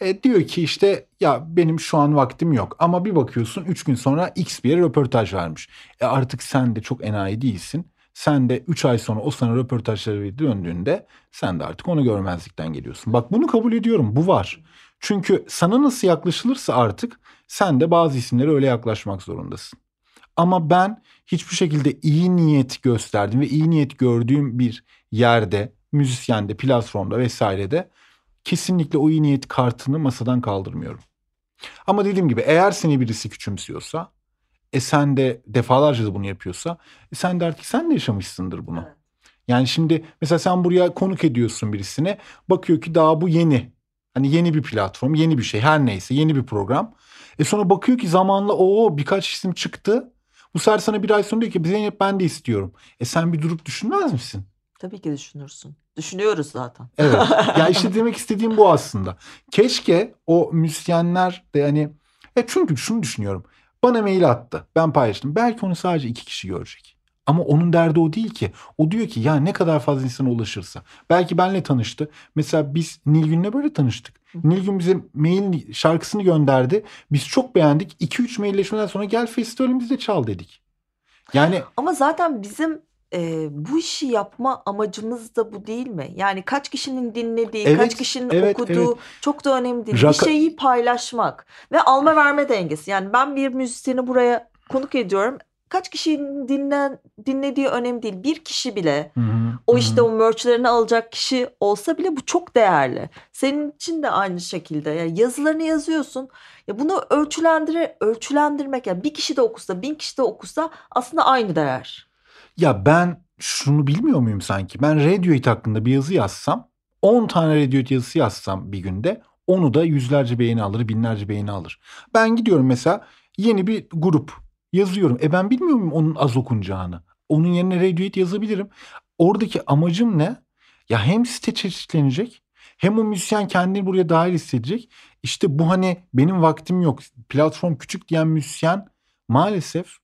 E, diyor ki işte ya benim şu an vaktim yok. Ama bir bakıyorsun 3 gün sonra X bir yere röportaj vermiş. E artık sen de çok enayi değilsin. Sen de 3 ay sonra o sana röportajları döndüğünde sen de artık onu görmezlikten geliyorsun. Bak bunu kabul ediyorum bu var. Çünkü sana nasıl yaklaşılırsa artık sen de bazı isimlere öyle yaklaşmak zorundasın. Ama ben hiçbir şekilde iyi niyet gösterdim ve iyi niyet gördüğüm bir yerde, müzisyende, platformda vesairede kesinlikle o iyi niyet kartını masadan kaldırmıyorum. Ama dediğim gibi eğer seni birisi küçümsüyorsa, e sen de defalarca da bunu yapıyorsa, e sen de artık sen de yaşamışsındır bunu. Evet. Yani şimdi mesela sen buraya konuk ediyorsun birisine, bakıyor ki daha bu yeni. Hani yeni bir platform, yeni bir şey her neyse yeni bir program. E sonra bakıyor ki zamanla o birkaç isim çıktı. Bu sefer sana bir ay sonra diyor ki Zeynep ben de istiyorum. E sen bir durup düşünmez misin? Tabii ki düşünürsün. Düşünüyoruz zaten. Evet. ya işte demek istediğim bu aslında. Keşke o müzisyenler de hani ya çünkü şunu düşünüyorum. Bana mail attı. Ben paylaştım. Belki onu sadece iki kişi görecek. Ama onun derdi o değil ki. O diyor ki ya ne kadar fazla insana ulaşırsa. Belki benle tanıştı. Mesela biz Nilgün'le böyle tanıştık. Nilgün bize mail şarkısını gönderdi. Biz çok beğendik. 2-3 mailleşmeden sonra gel festivalimizde çal dedik. Yani Ama zaten bizim e, bu işi yapma amacımız da bu değil mi? Yani kaç kişinin dinlediği, kaç Evet, kişinin evet, okuduğu evet. çok da önemli değil. Raka- Bir şeyi paylaşmak ve alma verme dengesi. Yani ben bir müzisyeni buraya konuk ediyorum. Kaç kişinin dinlen, dinlediği önemli değil. Bir kişi bile Hı hı, o hı işte hı. o merchlerini alacak kişi olsa bile bu çok değerli. Senin için de aynı şekilde. Yani yazılarını yazıyorsun. Ya bunu ölçülendire, ölçülendirmek yani bir kişi de okusa, bin kişi de okusa aslında aynı değer. Ya ben şunu bilmiyor muyum sanki? Ben Radiohead hakkında bir yazı yazsam 10 tane Radiohead yazısı yazsam bir günde Onu da yüzlerce beğeni alır, binlerce beğeni alır. Ben gidiyorum mesela yeni bir grup yazıyorum. E ben bilmiyor muyum onun az okunacağını? Onun yerine Radiohead yazabilirim. Oradaki amacım ne? Ya hem site çeşitlenecek hem o müzisyen kendini buraya dahil hissedecek. İşte bu hani benim vaktim yok. Platform küçük diyen müzisyen maalesef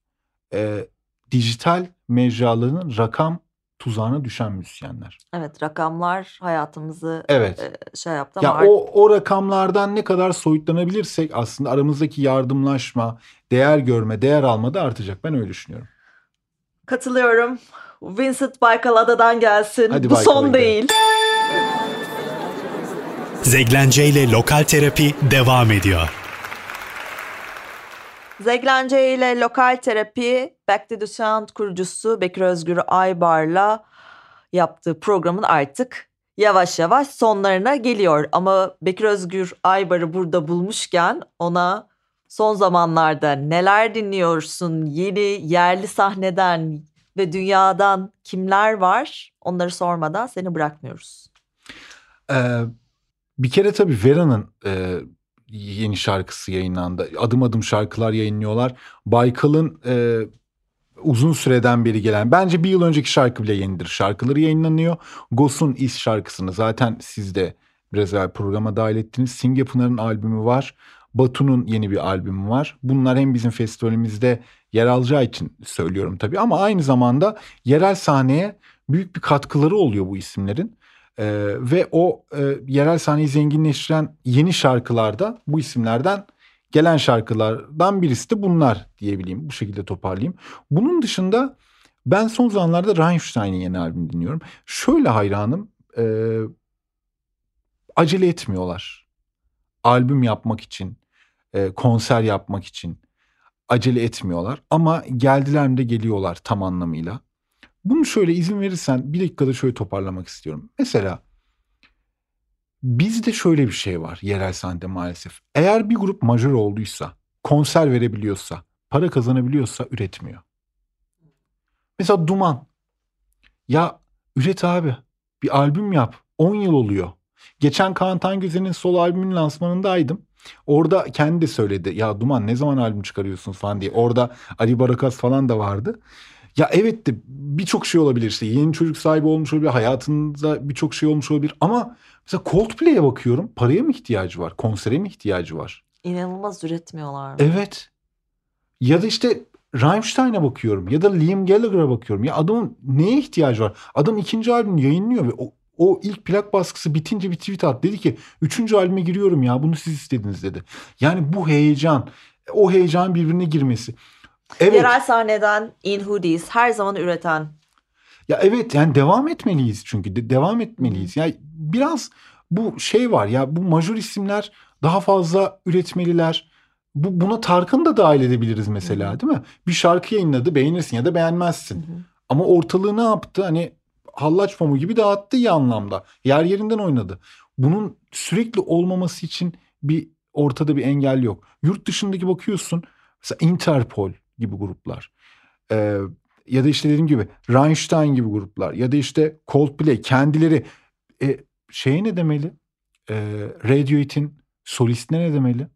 e, dijital mecraların rakam tuzağına düşen müzisyenler. Evet rakamlar hayatımızı Evet. e, şey yaptı Ya ama o o rakamlardan ne kadar soyutlanabilirsek aslında aramızdaki yardımlaşma, değer görme, değer alma da artacak. Ben öyle düşünüyorum. katılıyorum. Vincent Baykal adadan gelsin. Hadi Bu Baykal'a son gidelim. değil. Zeglence ile Lokal Terapi devam ediyor. Zeglence ile Lokal Terapi Back to the Sound kurucusu Bekir Özgür Aybar'la yaptığı programın artık yavaş yavaş sonlarına geliyor. Ama Bekir Özgür Aybar'ı burada bulmuşken ona son zamanlarda neler dinliyorsun? Yeni yerli sahneden ve dünyadan kimler var? Onları sormadan seni bırakmıyoruz. Ee, bir kere tabii Vera'nın e, yeni şarkısı yayınlandı. Adım adım şarkılar yayınlıyorlar. Baykal'ın e, uzun süreden beri gelen bence bir yıl önceki şarkı bile yenidir. Şarkıları yayınlanıyor. Gos'un İz şarkısını zaten siz de biraz evvel programa dahil ettiniz. Simge Pınar'ın albümü var. Batu'nun yeni bir albümü var. Bunlar hem bizim festivalimizde yer alacağı için söylüyorum tabii ama aynı zamanda yerel sahneye büyük bir katkıları oluyor bu isimlerin. Ee, ve o e, yerel sahneyi zenginleştiren yeni şarkılarda bu isimlerden gelen şarkılardan birisi de bunlar diyebileyim. Bu şekilde toparlayayım. Bunun dışında ben son zamanlarda Rammstein'in yeni albümünü dinliyorum. Şöyle hayranım. e, acele etmiyorlar. Albüm yapmak için, e, konser yapmak için acele etmiyorlar. Ama geldiler mi de geliyorlar tam anlamıyla. Bunu şöyle izin verirsen bir dakikada şöyle toparlamak istiyorum. Mesela bizde şöyle bir şey var yerel sahnede maalesef. Eğer bir grup majör olduysa, konser verebiliyorsa, para kazanabiliyorsa üretmiyor. Mesela Duman. Ya üret abi. Bir albüm yap. 10 yıl oluyor. Geçen Kaan Tangöze'nin solo albümünün lansmanındaydım. Orada kendi de söyledi. Ya Duman ne zaman albüm çıkarıyorsun falan diye. Orada Ali Barakas falan da vardı. Ya evet de birçok şey olabilir işte. Yeni çocuk sahibi olmuş olabilir. Hayatında birçok şey olmuş olabilir. Ama mesela Coldplay'e bakıyorum. Paraya mı ihtiyacı var? Konsere mi ihtiyacı var? İnanılmaz üretmiyorlar. Evet. Ya da işte Rammstein'e bakıyorum. Ya da Liam Gallagher'a bakıyorum. Ya adamın neye ihtiyacı var? Adam ikinci albümünü yayınlıyor ve o, o ilk plak baskısı bitince bir tweet attı. Dedi ki üçüncü albüme giriyorum ya bunu siz istediniz dedi. Yani bu heyecan, o heyecan birbirine girmesi. Evet. Yerel sahneden In Hoodies her zaman üreten Ya evet yani devam etmeliyiz çünkü de, devam etmeliyiz. Yani biraz bu şey var ya bu majör isimler daha fazla üretmeliler. Bu buna Tarkan'ı da dahil edebiliriz mesela değil mi? Bir şarkı yayınladı beğenirsin ya da beğenmezsin. Ama ortalığı ne yaptı? Hani hallaç pamuğu gibi dağıttı iyi anlamda. Yer yerinden oynadı. Bunun sürekli olmaması için bir ortada bir engel yok. Yurt dışındaki bakıyorsun mesela Interpol gibi gruplar. Ee, ya da işte dediğim gibi Rammstein gibi gruplar ya da işte Coldplay kendileri e, şeye ne demeli? E, Radiohead'in solistine ne demeli?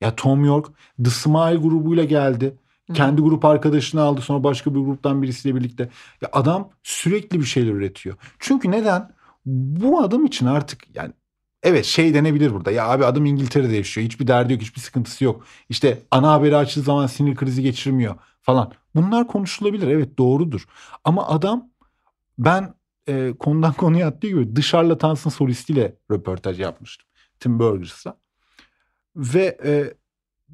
Ya Tom York The Smile grubuyla geldi. Kendi grup arkadaşını aldı sonra başka bir gruptan birisiyle birlikte. Ya adam sürekli bir şeyler üretiyor. Çünkü neden? Bu adam için artık yani evet şey denebilir burada. Ya abi adam İngiltere'de yaşıyor. Hiçbir derdi yok, hiçbir sıkıntısı yok. İşte ana haberi açtığı zaman sinir krizi geçirmiyor falan. Bunlar konuşulabilir. Evet doğrudur. Ama adam ben e, konudan konuya attığı gibi dışarıla Tansın solistiyle röportaj yapmıştım. Tim Burgers'la. Ve e,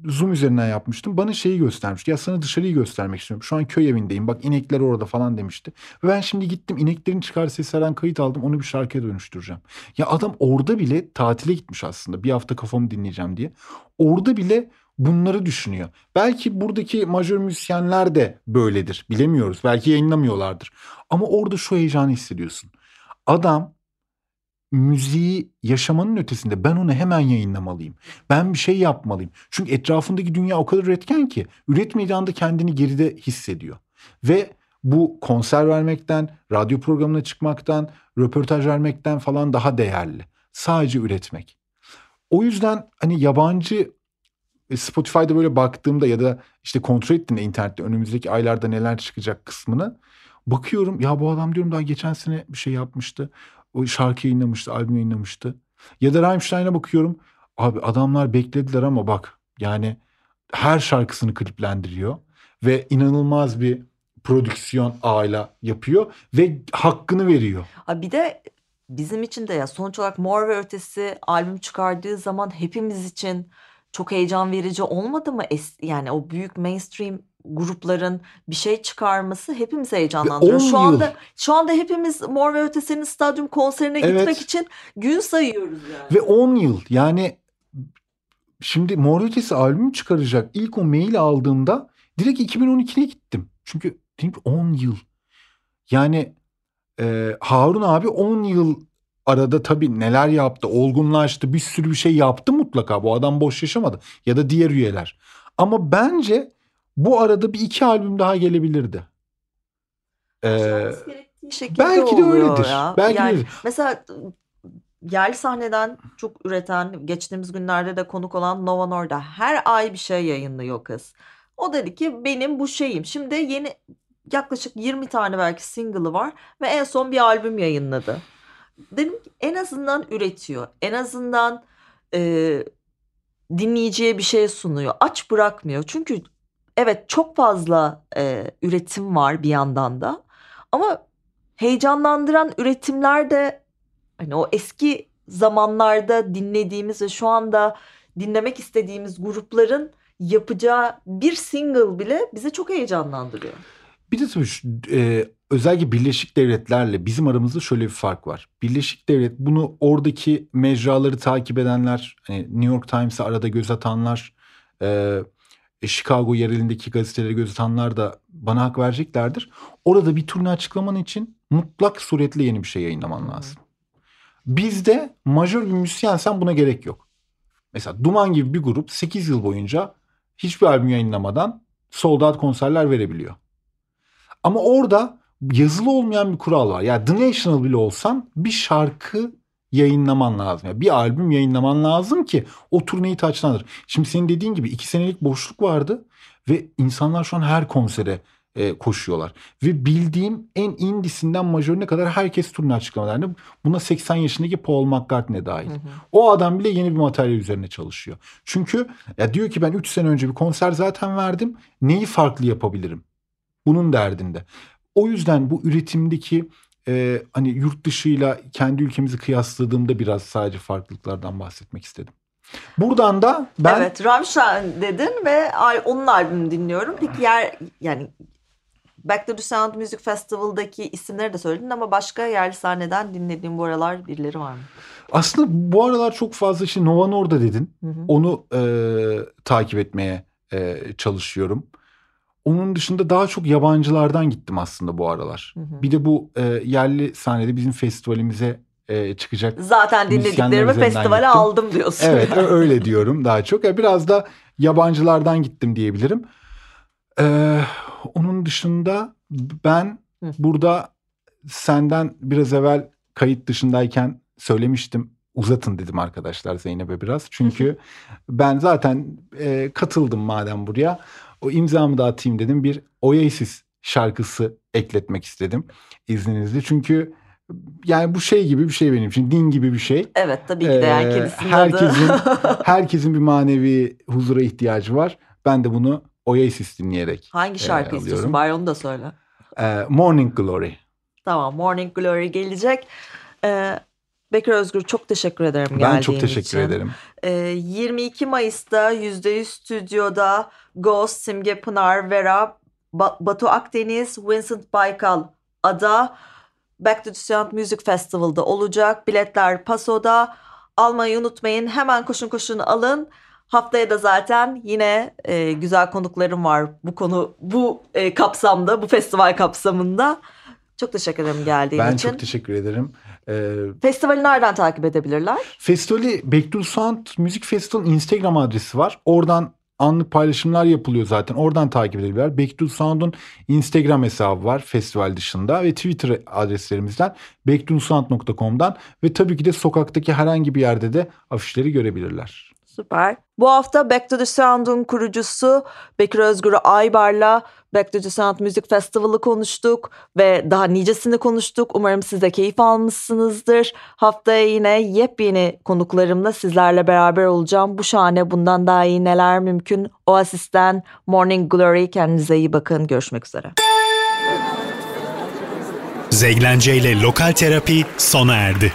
Zoom üzerinden yapmıştım. Bana şeyi göstermişti. Ya sana dışarıyı göstermek istiyorum. Şu an köy evindeyim. Bak inekler orada falan demişti. Ve ben şimdi gittim ineklerin çıkar seslerden kayıt aldım. Onu bir şarkıya dönüştüreceğim. Ya adam orada bile tatile gitmiş aslında. Bir hafta kafamı dinleyeceğim diye. Orada bile bunları düşünüyor. Belki buradaki majör müzisyenler de böyledir. Bilemiyoruz. Belki yayınlamıyorlardır. Ama orada şu heyecanı hissediyorsun. Adam müziği yaşamanın ötesinde ben onu hemen yayınlamalıyım. Ben bir şey yapmalıyım. Çünkü etrafındaki dünya o kadar üretken ki üretmediği anda kendini geride hissediyor. Ve bu konser vermekten, radyo programına çıkmaktan, röportaj vermekten falan daha değerli. Sadece üretmek. O yüzden hani yabancı e, Spotify'da böyle baktığımda ya da işte kontrol ettiğimde internette önümüzdeki aylarda neler çıkacak kısmını bakıyorum. Ya bu adam diyorum daha geçen sene bir şey yapmıştı. O şarkı yayınlamıştı, albüm yayınlamıştı. Ya da Rammstein'e bakıyorum. Abi adamlar beklediler ama bak yani her şarkısını kliplendiriyor ve inanılmaz bir prodüksiyon ağıyla yapıyor ve hakkını veriyor. Ha bir de bizim için de ya sonuç olarak Mor ve Ötesi albüm çıkardığı zaman hepimiz için çok heyecan verici olmadı mı? Es- yani o büyük mainstream grupların bir şey çıkarması hepimizi heyecanlandırıyor. Şu anda şu anda hepimiz Mor ve Ötesi'nin stadyum konserine Evet. gitmek için gün sayıyoruz yani. Ve 10 yıl yani şimdi Mor ve Ötesi albüm çıkaracak. İlk o mail aldığımda direkt 2012'ye gittim. Çünkü dedim ki 10 yıl. Yani e, Harun abi 10 yıl arada tabii neler yaptı, olgunlaştı, bir sürü bir şey yaptı mutlaka. Bu adam boş yaşamadı. Ya da diğer üyeler. Ama bence bu arada bir iki albüm daha gelebilirdi. Ee, belki de öyledir. ya. Belki yani öyledir. mesela yerli sahneden çok üreten, geçtiğimiz günlerde de konuk olan Nova Norda her ay bir şey yayınlıyor kız. O dedi ki benim bu şeyim. Şimdi yeni yaklaşık 20 tane belki single'ı var ve en son bir albüm yayınladı. Dedim ki en azından üretiyor. En azından e, dinleyiciye bir şey sunuyor. Aç bırakmıyor. Çünkü evet çok fazla e, üretim var bir yandan da. Ama heyecanlandıran üretimler de hani o eski zamanlarda dinlediğimiz ve şu anda dinlemek istediğimiz grupların yapacağı bir single bile bizi çok heyecanlandırıyor. Bir de tabii şu, e, özellikle Birleşik Devletler'le bizim aramızda şöyle bir fark var. Birleşik Devlet bunu oradaki mecraları takip edenler, hani New York Times'a arada göz atanlar, e, Chicago yerelindeki gazetelere göz atanlar da bana hak vereceklerdir. Orada bir turne açıklaman için mutlak suretle yeni bir şey yayınlaman lazım. Bizde majör bir müzisyensen buna gerek yok. Mesela Duman gibi bir grup 8 yıl boyunca hiçbir albüm yayınlamadan sold out konserler verebiliyor. Ama orada yazılı olmayan bir kural var. Yani The National bile olsan bir şarkı yayınlaman lazım. Yani bir albüm yayınlaman lazım ki o turneyi taçlandır. Şimdi senin dediğin gibi iki senelik boşluk vardı ve insanlar şu an her konsere e, koşuyorlar. Ve bildiğim en indisinden majörüne kadar herkes turne açıklamalarını buna 80 yaşındaki Paul McCartney dahil. Hı hı. O adam bile yeni bir materyal üzerine çalışıyor. Çünkü ya diyor ki ben 3 sene önce bir konser zaten verdim. Neyi farklı yapabilirim? Bunun derdinde. O yüzden bu üretimdeki e, hani yurt dışıyla kendi ülkemizi kıyasladığımda biraz sadece farklılıklardan bahsetmek istedim. Buradan da ben Evet, Rammstein dedin ve onun albümünü dinliyorum. Peki yer yani Back to the Sound Music Festival'daki isimleri de söyledin ama başka yerli sahneden dinlediğin bu aralar birileri var mı? aslında bu aralar çok fazla işte Nova Norda dedin. Hı hı. Onu e, takip etmeye e, çalışıyorum. Onun dışında daha çok yabancılardan gittim aslında bu aralar. Hı hı. Bir de bu e, yerli sahnede bizim festivalimize e, çıkacak. Zaten dinlediklerimi festivale gittim. aldım diyorsun. Evet öyle diyorum daha çok. Ya biraz da yabancılardan gittim diyebilirim. Ee, onun dışında ben Hı. burada senden biraz evvel kayıt dışındayken söylemiştim. Uzatın dedim arkadaşlar Zeynep'e biraz. Çünkü ben zaten e, katıldım madem buraya. O imzamı da atayım dedim. Bir Oasis şarkısı ekletmek istedim izninizle. Çünkü yani bu şey gibi bir şey benim için. Din gibi bir şey. Evet tabii ki de Ee, kedisinin herkesin adı. herkesin bir manevi huzura ihtiyacı var. Ben de bunu Oasis dinleyerek. Hangi şarkı alıyorum. istiyorsun? Bari onu da söyle. Ee, Morning Glory. Tamam Morning Glory gelecek. Ee, Bekir Özgür çok teşekkür ederim Ben geldiğin çok teşekkür için. ederim. Ee, 22 Mayıs'ta %100 stüdyoda Ghost, Simge Pınar, Vera, Ba- Batu Akdeniz, Vincent Baykal, Ada Back to the Sound Music Festival'da olacak. Biletler Paso'da. Almayı unutmayın. Hemen koşun koşun alın. Haftaya da zaten yine e, güzel konuklarım var bu konu bu e, kapsamda, bu festival kapsamında. Çok teşekkür ederim geldiğin Ben için. çok teşekkür ederim. Ee, Festivali nereden takip edebilirler? festivali Back to Sound Müzik Festival'ın Instagram adresi var. Oradan anlık paylaşımlar yapılıyor zaten. Oradan takip edebilirler. Back to Sound'un Instagram hesabı var festival dışında ve Twitter adreslerimizden backtosound.com'dan ve tabii ki de sokaktaki herhangi bir yerde de afişleri görebilirler. Süper. Bu hafta Back to the Sound'un kurucusu Bekir Özgür Aybar'la Back to the Sound Müzik Festival'ı konuştuk ve daha nicesini konuştuk. Umarım siz de keyif almışsınızdır. Haftaya yine yepyeni konuklarımla sizlerle beraber olacağım. Bu şahane bundan daha iyi neler mümkün. Oasis'ten Morning Glory kendinize iyi bakın. Görüşmek üzere. Zeglence ile Lokal Terapi sona erdi.